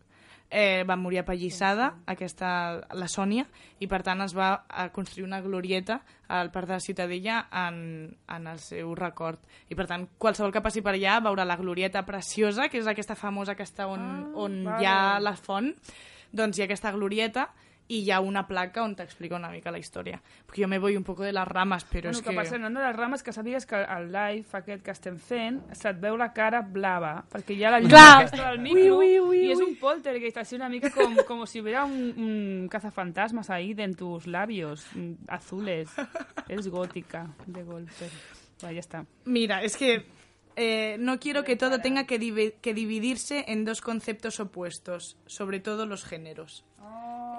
eh, va morir apallissada aquesta, la Sònia i per tant es va a construir una glorieta al Parc de la Ciutadella en, en el seu record. I per tant qualsevol que passi per allà veurà la glorieta preciosa que és aquesta famosa que està on, Ah, on vale. hi ha la font. Doncs hi ha aquesta glorieta i hi ha una placa on t'explica una mica la història perquè jo me voy un poco de les rames però bueno, és que, que... cert, anant de les rames, que sàpigues que el live aquest que estem fent se't veu la cara blava, perquè hi ha la llum Clar. aquesta del micro Ui, ui, ui, i és un poltergeist, així una mica com, como si hubiera un, un cazafantasmas ahí en tus labios mm, azules. Es gótica, de golpe. Va, ya está. Mira, es que eh, no quiero que todo tenga que, divi- que dividirse en dos conceptos opuestos, sobre todo los géneros.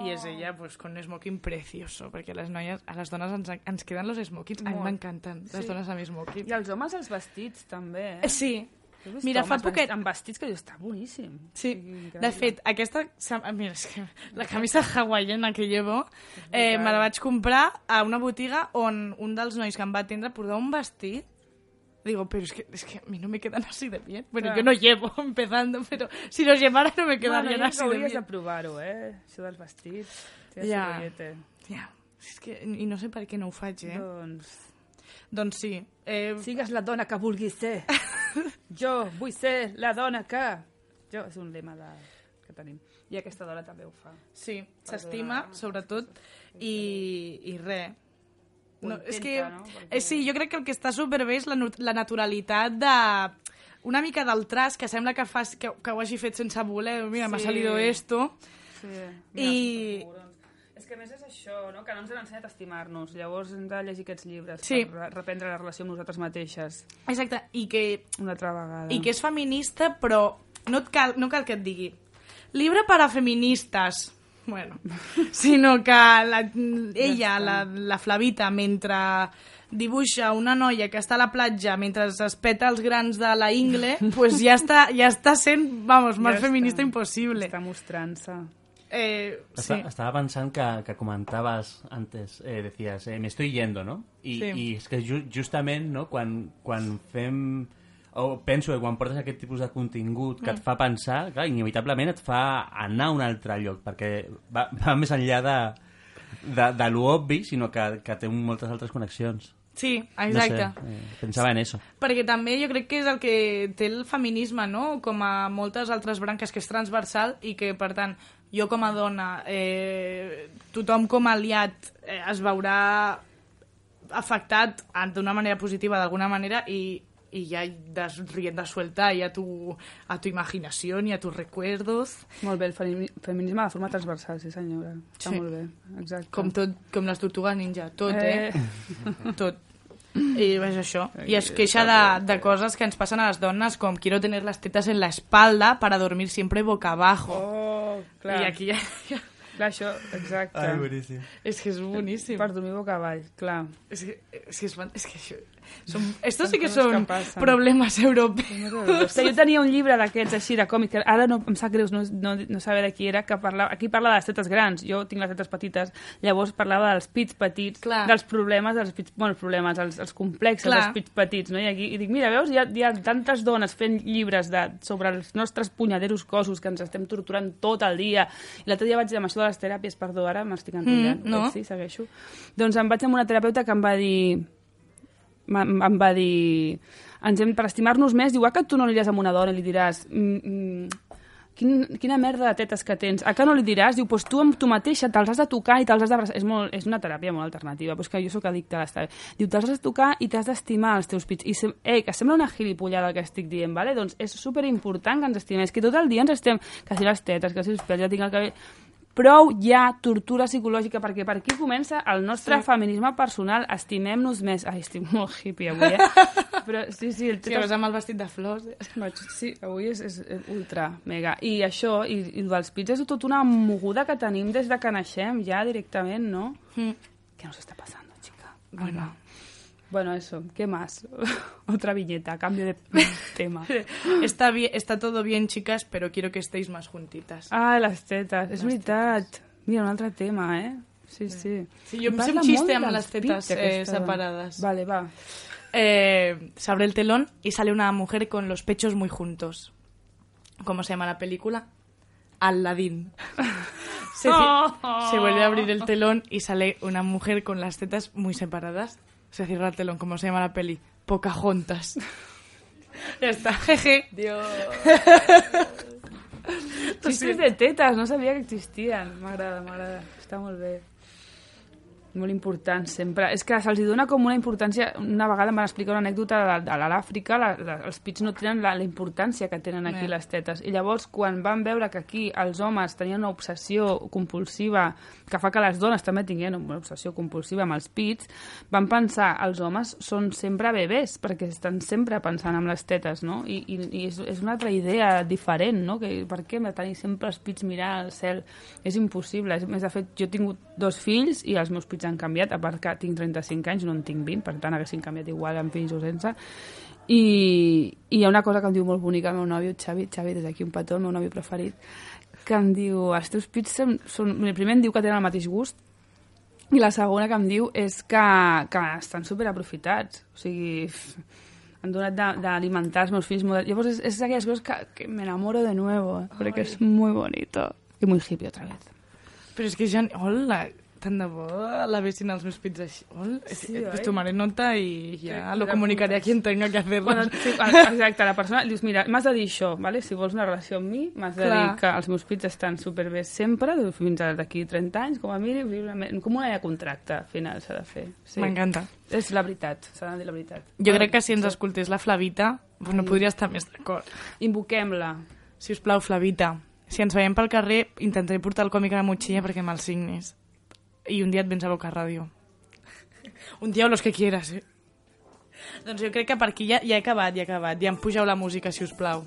I és ella, pues, con un smoking precioso, perquè a les noies, a les dones ens, ens queden los smokings. A mi Molt. m'encanten les Sí. dones amb smoking. I els homes els vestits, també, eh? Eh, Sí. Mira, fa poquet... Amb vestits que dius, està boníssim. Sí, Increïble. de fet, aquesta... Mira, és que la camisa hawaiana que llevo eh, me la vaig comprar a una botiga on un dels nois que em va atendre portava un vestit Digo, pero es que, es que a mí no me quedan así de bien. Bueno, Clar. yo no llevo [LAUGHS] empezando, pero si los llevara no me quedarían bueno, así de bien. de provar-ho, eh? Això dels vestits. Té Ja. Ja, és que, i no sé per què no ho faig, eh? Doncs... Doncs sí. Eh... Sigues la dona que vulguis ser. [LAUGHS] jo vull ser la dona que... Jo, és un lema de... que tenim. I aquesta dona també ho fa. Sí, s'estima, sobretot, i, i res. No, és que, no? Perquè- eh, sí, jo crec que el que està superbé és la, la naturalitat de una mica del tras que sembla que, fas, que, que ho hagi fet sense voler, mira, m'ha Sí. salido esto, Sí. I- És que a més és això, no? que no ens han ensenyat a estimar-nos. Llavors hem de llegir aquests llibres Sí. per re- reprendre la relació amb nosaltres mateixes. Exacte, i que, Una altra vegada. i que és feminista, però no, et cal, no cal que et digui libre per a feministes, bueno, [LAUGHS] sinó que la, ella, la, la Flavita, mentre dibuixa una noia que està a la platja mentre es peta els grans de la ingle, [LAUGHS] pues ja està, ja està sent, vamos, més Ja feminista està. impossible. Està mostrant-se. Eh, sí. Esta- Estaba pensando que, que comentabas antes, eh, decías, eh, me estoy yendo, no? I, Sí. i és que ju justament, no, quan, quan fem... O penso que quan portes aquest tipus de contingut que et Mm. fa pensar, clar, inevitablement et fa anar a un altre lloc, perquè va, va més enllà de, de, de lo obvi, sinó que, que té moltes altres connexions. Sí, exacte. No sé, eh, pensava en eso. Perquè també jo crec que és el que té el feminisme, no? Com a moltes altres branques, que és transversal i que, per tant, jo com a dona, eh, tothom com a aliat eh, es veurà afectat d'una manera positiva d'alguna manera i, y ya das rienda suelta y a tu, a tu imaginación y a tus recuerdos. Molt bé, el femi- feminisme de forma transversal, sí senyora. Està Sí. molt bé, exacte. Com, tot, com les tortugues ninja, tot, eh? Eh. [LAUGHS] tot. I és això. I es queixa de, de coses que ens passen a les dones, com quiero tener las tetas en la espalda para dormir siempre boca abajo. Oh, clar. I aquí ja... ja... Clar, això, exacte. Ai, boníssim. És que és boníssim. Per dormir boca avall, clar. És que, és que, és, és que això... Som, estos Són sí que són problemes europeus. Sí, jo tenia un llibre d'aquests així de còmic, que ara no, em sap greu no, no, no saber de qui era, que parlava, aquí parla de les tetes grans, jo tinc les tetes petites, llavors parlava dels pits petits, Clar. dels problemes, dels pits, bueno, els problemes, els, els complexes Clar. dels pits petits, no? I, aquí, i dic, mira, veus, hi ha, hi ha tantes dones fent llibres de, sobre els nostres punyaderos cossos que ens estem torturant tot el dia. I l'altre dia vaig amb això de les teràpies, perdó, ara m'estic enrotllant, Mm, no. sí, segueixo. Doncs em vaig amb una terapeuta que em va dir em va dir ens hem, per estimar-nos més, diu, ah, que tu no aniràs amb una dona i li diràs mm, mm, quin, quina merda de tetes que tens, ah, que no li diràs diu, pues tu amb tu mateixa te'ls has de tocar i te'ls has d'abraçar, és, molt, és una teràpia molt alternativa però és que jo sóc addicte a l'estar diu, te'ls has de tocar i t'has d'estimar els teus pits. I sem eh, que sembla una gilipollada el que estic dient, vale? doncs és superimportant que ens estimem, és que tot el dia ens estem que si les tetes, que si els pèls, ja tinc el cabell prou ja tortura psicològica perquè per aquí comença el nostre Sí. feminisme personal estimem-nos més ai, estic molt hippie avui, eh? [LAUGHS] però sí, sí, el Sí, vas amb el vestit de flors. Vaig, sí, avui és, és, ultra, mega. I això, i, i el dels pits és tot una moguda que tenim des de que naixem, ja directament, no? Mm. ¿Qué nos está pasando, chica? Bueno. Bueno, eso, ¿qué más? [LAUGHS] Otra viñeta, cambio de [LAUGHS] tema. Está, bien, está todo bien, chicas, pero quiero que estéis más juntitas. Ah, les tetes, és veritat. Mira, un altre tema, eh? Sí, sí. Sí, jo em sé un xiste amb les pits, eh, separades. Vale, va. Eh, se abre el telón y sale una mujer con los pechos muy juntos. ¿Cómo se llama la película? Aladdin. [LAUGHS] Se, ci- se vuelve a abrir el telón y sale una mujer con las tetas muy separadas. Se cierra el telón. ¿Cómo se llama la peli? Pocahontas. ya está, jeje. Dios. Xistes de tetes, no sabia que existien. M'agrada, m'agrada. Està molt bé. Molt important, sempre. És que se'ls dona com una importància... Una vegada em van explicar una anècdota de, de l'Àfrica, els pits no tenen la, la importància que tenen aquí Eh. les tetes. I llavors, quan van veure que aquí els homes tenien una obsessió compulsiva que fa que les dones també tinguin una obsessió compulsiva amb els pits, van pensar els homes són sempre bebès, perquè estan sempre pensant en les tetes, no? I, i, i és, és una altra idea diferent, no? Que, per què hem de tenir sempre els pits mirant al cel? És impossible. És, més, de fet, jo he tingut dos fills i els meus pits han canviat, a part que tinc 35 anys, no en tinc 20, per tant haguessin canviat igual amb fills o sense. I, I hi ha una cosa que em diu molt bonica el meu nòvio, Xavi, Xavi, des d'aquí un petó, el meu nòvio preferit, que em diu, els teus pits són, són... Primer em diu que tenen el mateix gust, i la segona que em diu és que, que estan superaprofitats. O sigui, han donat d'alimentar els meus fills. Molt... Llavors és, és d'aquelles coses que, que me enamoro de nuevo, eh? perquè és muy bonito. I muy hippie otra vez. Pero es que ya... Hola. Tant de bo l'avessin els meus pits així. Ol? Sí, pues tomaré nota i ja Sí, lo de comunicaré a quien tenga que hacerlo. Bueno, [LAUGHS] sí, exacte, la persona dius, mira, m'has de dir això, vale? si vols una relació amb mi, m'has de dir que els meus pits estan superbé sempre, fins a d'aquí 30 anys, com a mínim, una com una contracte al final s'ha de fer. Sí. M'encanta. És la veritat, s'ha de dir la veritat. Jo crec que si ens escoltés la Flavita, pues no podria estar més d'acord. Invoquem-la. Si us plau, Flavita, si ens veiem pel carrer, intentaré portar el còmic a la motxilla perquè me'l signis. I un dia et vens a Boca Ràdio. un dia o los que quieras, eh? Doncs jo crec que per aquí ja, ja he acabat, ja he acabat. Ja em pugeu la música, si us plau.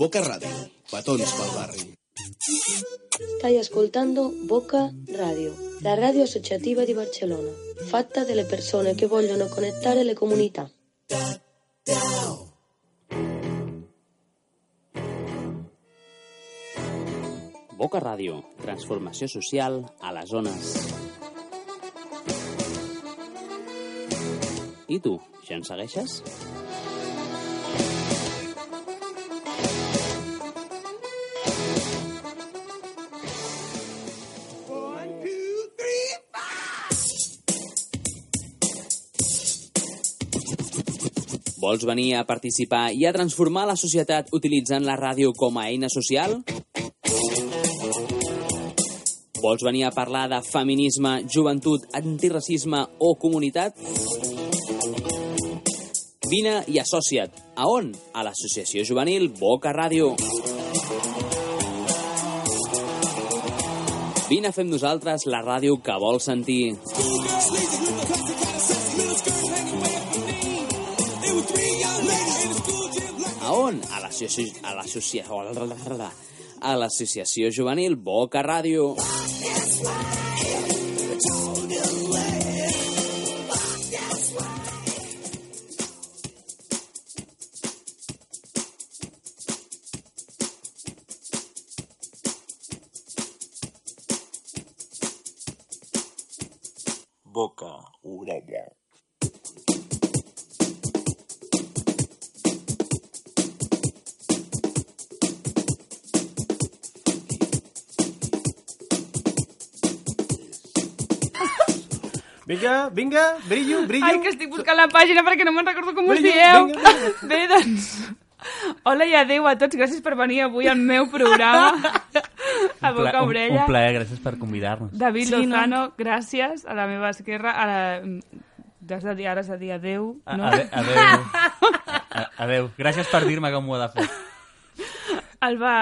Boca Ràdio. Petons pel barri. Stai ascoltando Boca Radio, la radio associativa di Barcellona, fatta dalle persone che vogliono connettare le comunità. Boca Ràdio, transformació social a les zones. I tu, ja ens segueixes? Vols venir a participar i a transformar la societat utilitzant la ràdio com a eina social? Vols venir a parlar de feminisme, joventut, antiracisme o comunitat? Vine i associa't. A on? A l'Associació Juvenil Boca Ràdio. Vine a fer nosaltres la ràdio que vols sentir. L'associació... A l'associació... A l'associació juvenil Boca Ràdio. Vinga, brillo, brillo. Ai, que estic buscant la pàgina perquè no me'n recordo com us Vinga, dieu. vinga, [LAUGHS] Bé, doncs... Hola i adeu a tots. Gràcies per venir avui al meu programa [LAUGHS] a Un Boca un- Orella. Un plaer, gràcies per convidar-nos. David Sí, no? Lozano, gràcies. A la meva esquerra, a la... Has de dir, ara has de dir adeu, A- no? ade- Adeu. [LAUGHS] A- Adeu. Gràcies per dir-me com ho he de fer. Alba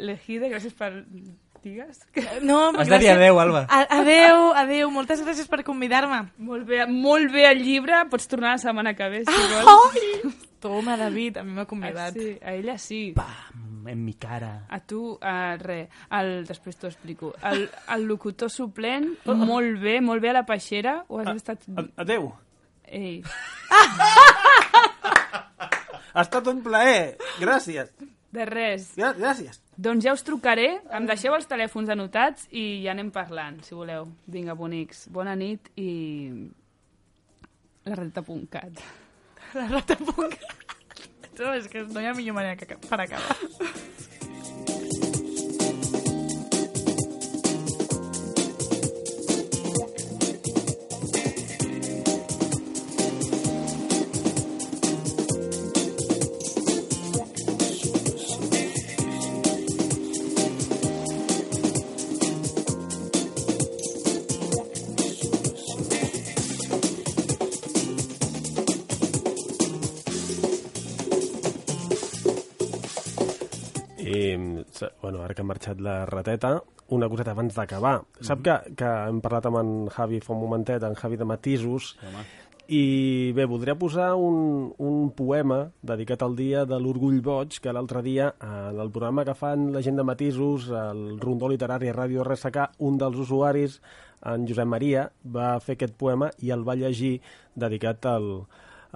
Lejide, gràcies per... Digues? [LAUGHS] No, Has de dir adeu, Alba. A- Adeu, adeu. Moltes gràcies per convidar-me. Molt bé, molt bé el llibre. Pots tornar la setmana que ve, si vols. Ai! [LAUGHS] Toma, David, a mi m'ha convidat. Ah, sí, a ella sí. En mi cara. A tu, uh, res, el, després t'ho explico. El, el locutor suplent, molt bé, molt bé a la peixera. O has estat... Adeu. Ei. Ha estat un plaer. Gràcies. De res. Gràcies. Doncs ja us trucaré, em deixeu els telèfons anotats i ja anem parlant, si voleu. Vinga, bonics, bona nit i... La reta.cat. La rata.cat. No, [LAUGHS] és que no hi ha millor manera que per acabar. I, bueno, ara que ha marxat la rateta, una coseta abans d'acabar. Sap que, que hem parlat amb en Javi fa un momentet, en Javi de Matisos, i bé, voldria posar un, un poema dedicat al dia de l'Orgull Boig, que l'altre dia, en el programa que fan la gent de Matisos, el Rondó Literari a Ràdio RSK, un dels usuaris, en Josep Maria, va fer aquest poema i el va llegir dedicat al,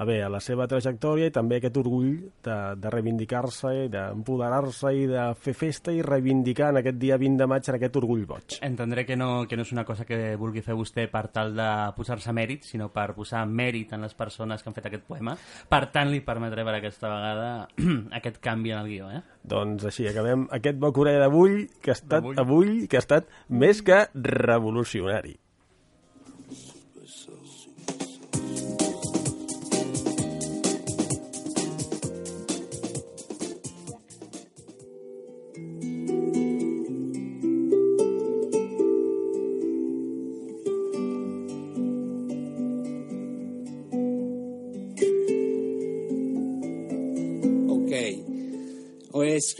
a bé, a la seva trajectòria i també aquest orgull de, de reivindicar-se i d'empoderar-se i de fer festa i reivindicar en aquest dia 20 de maig en aquest orgull boig. Entendré que no, que no és una cosa que vulgui fer vostè per tal de posar-se mèrit, sinó per posar mèrit en les persones que han fet aquest poema. Per tant, li permetré per aquesta vegada [CLEARS THROAT] aquest canvi en el guió, eh? Doncs així, acabem aquest boc orella d'avui, que ha estat avui, que ha estat més que revolucionari.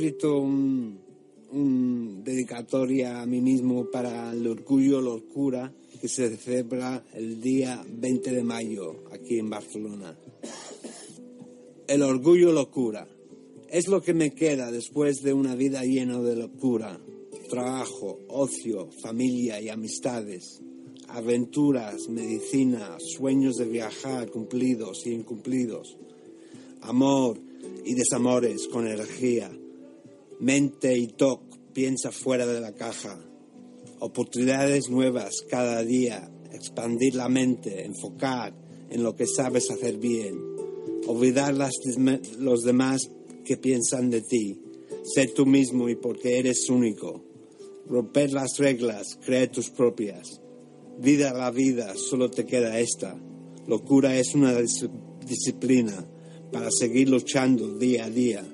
Escrito un, dedicatoria a mí mismo para el orgullo locura que se celebra el día 20 de mayo aquí en Barcelona. El orgullo locura es lo que me queda después de una vida llena de locura. Trabajo, ocio, familia y amistades. Aventuras, medicina, sueños de viajar cumplidos y incumplidos. Amor y desamores con energía. Mente y TOC, piensa fuera de la caja. Oportunidades nuevas cada día. Expandir la mente, enfocar en lo que sabes hacer bien. Olvidar las los demás que piensan de ti. Ser tú mismo y porque eres único. Romper las reglas, creer tus propias. Vida la vida, solo te queda esta. Locura es una dis- disciplina para seguir luchando día a día.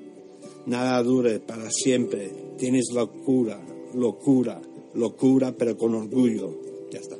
Nada dure para siempre. Tienes locura, locura, locura, pero con orgullo. Ya está.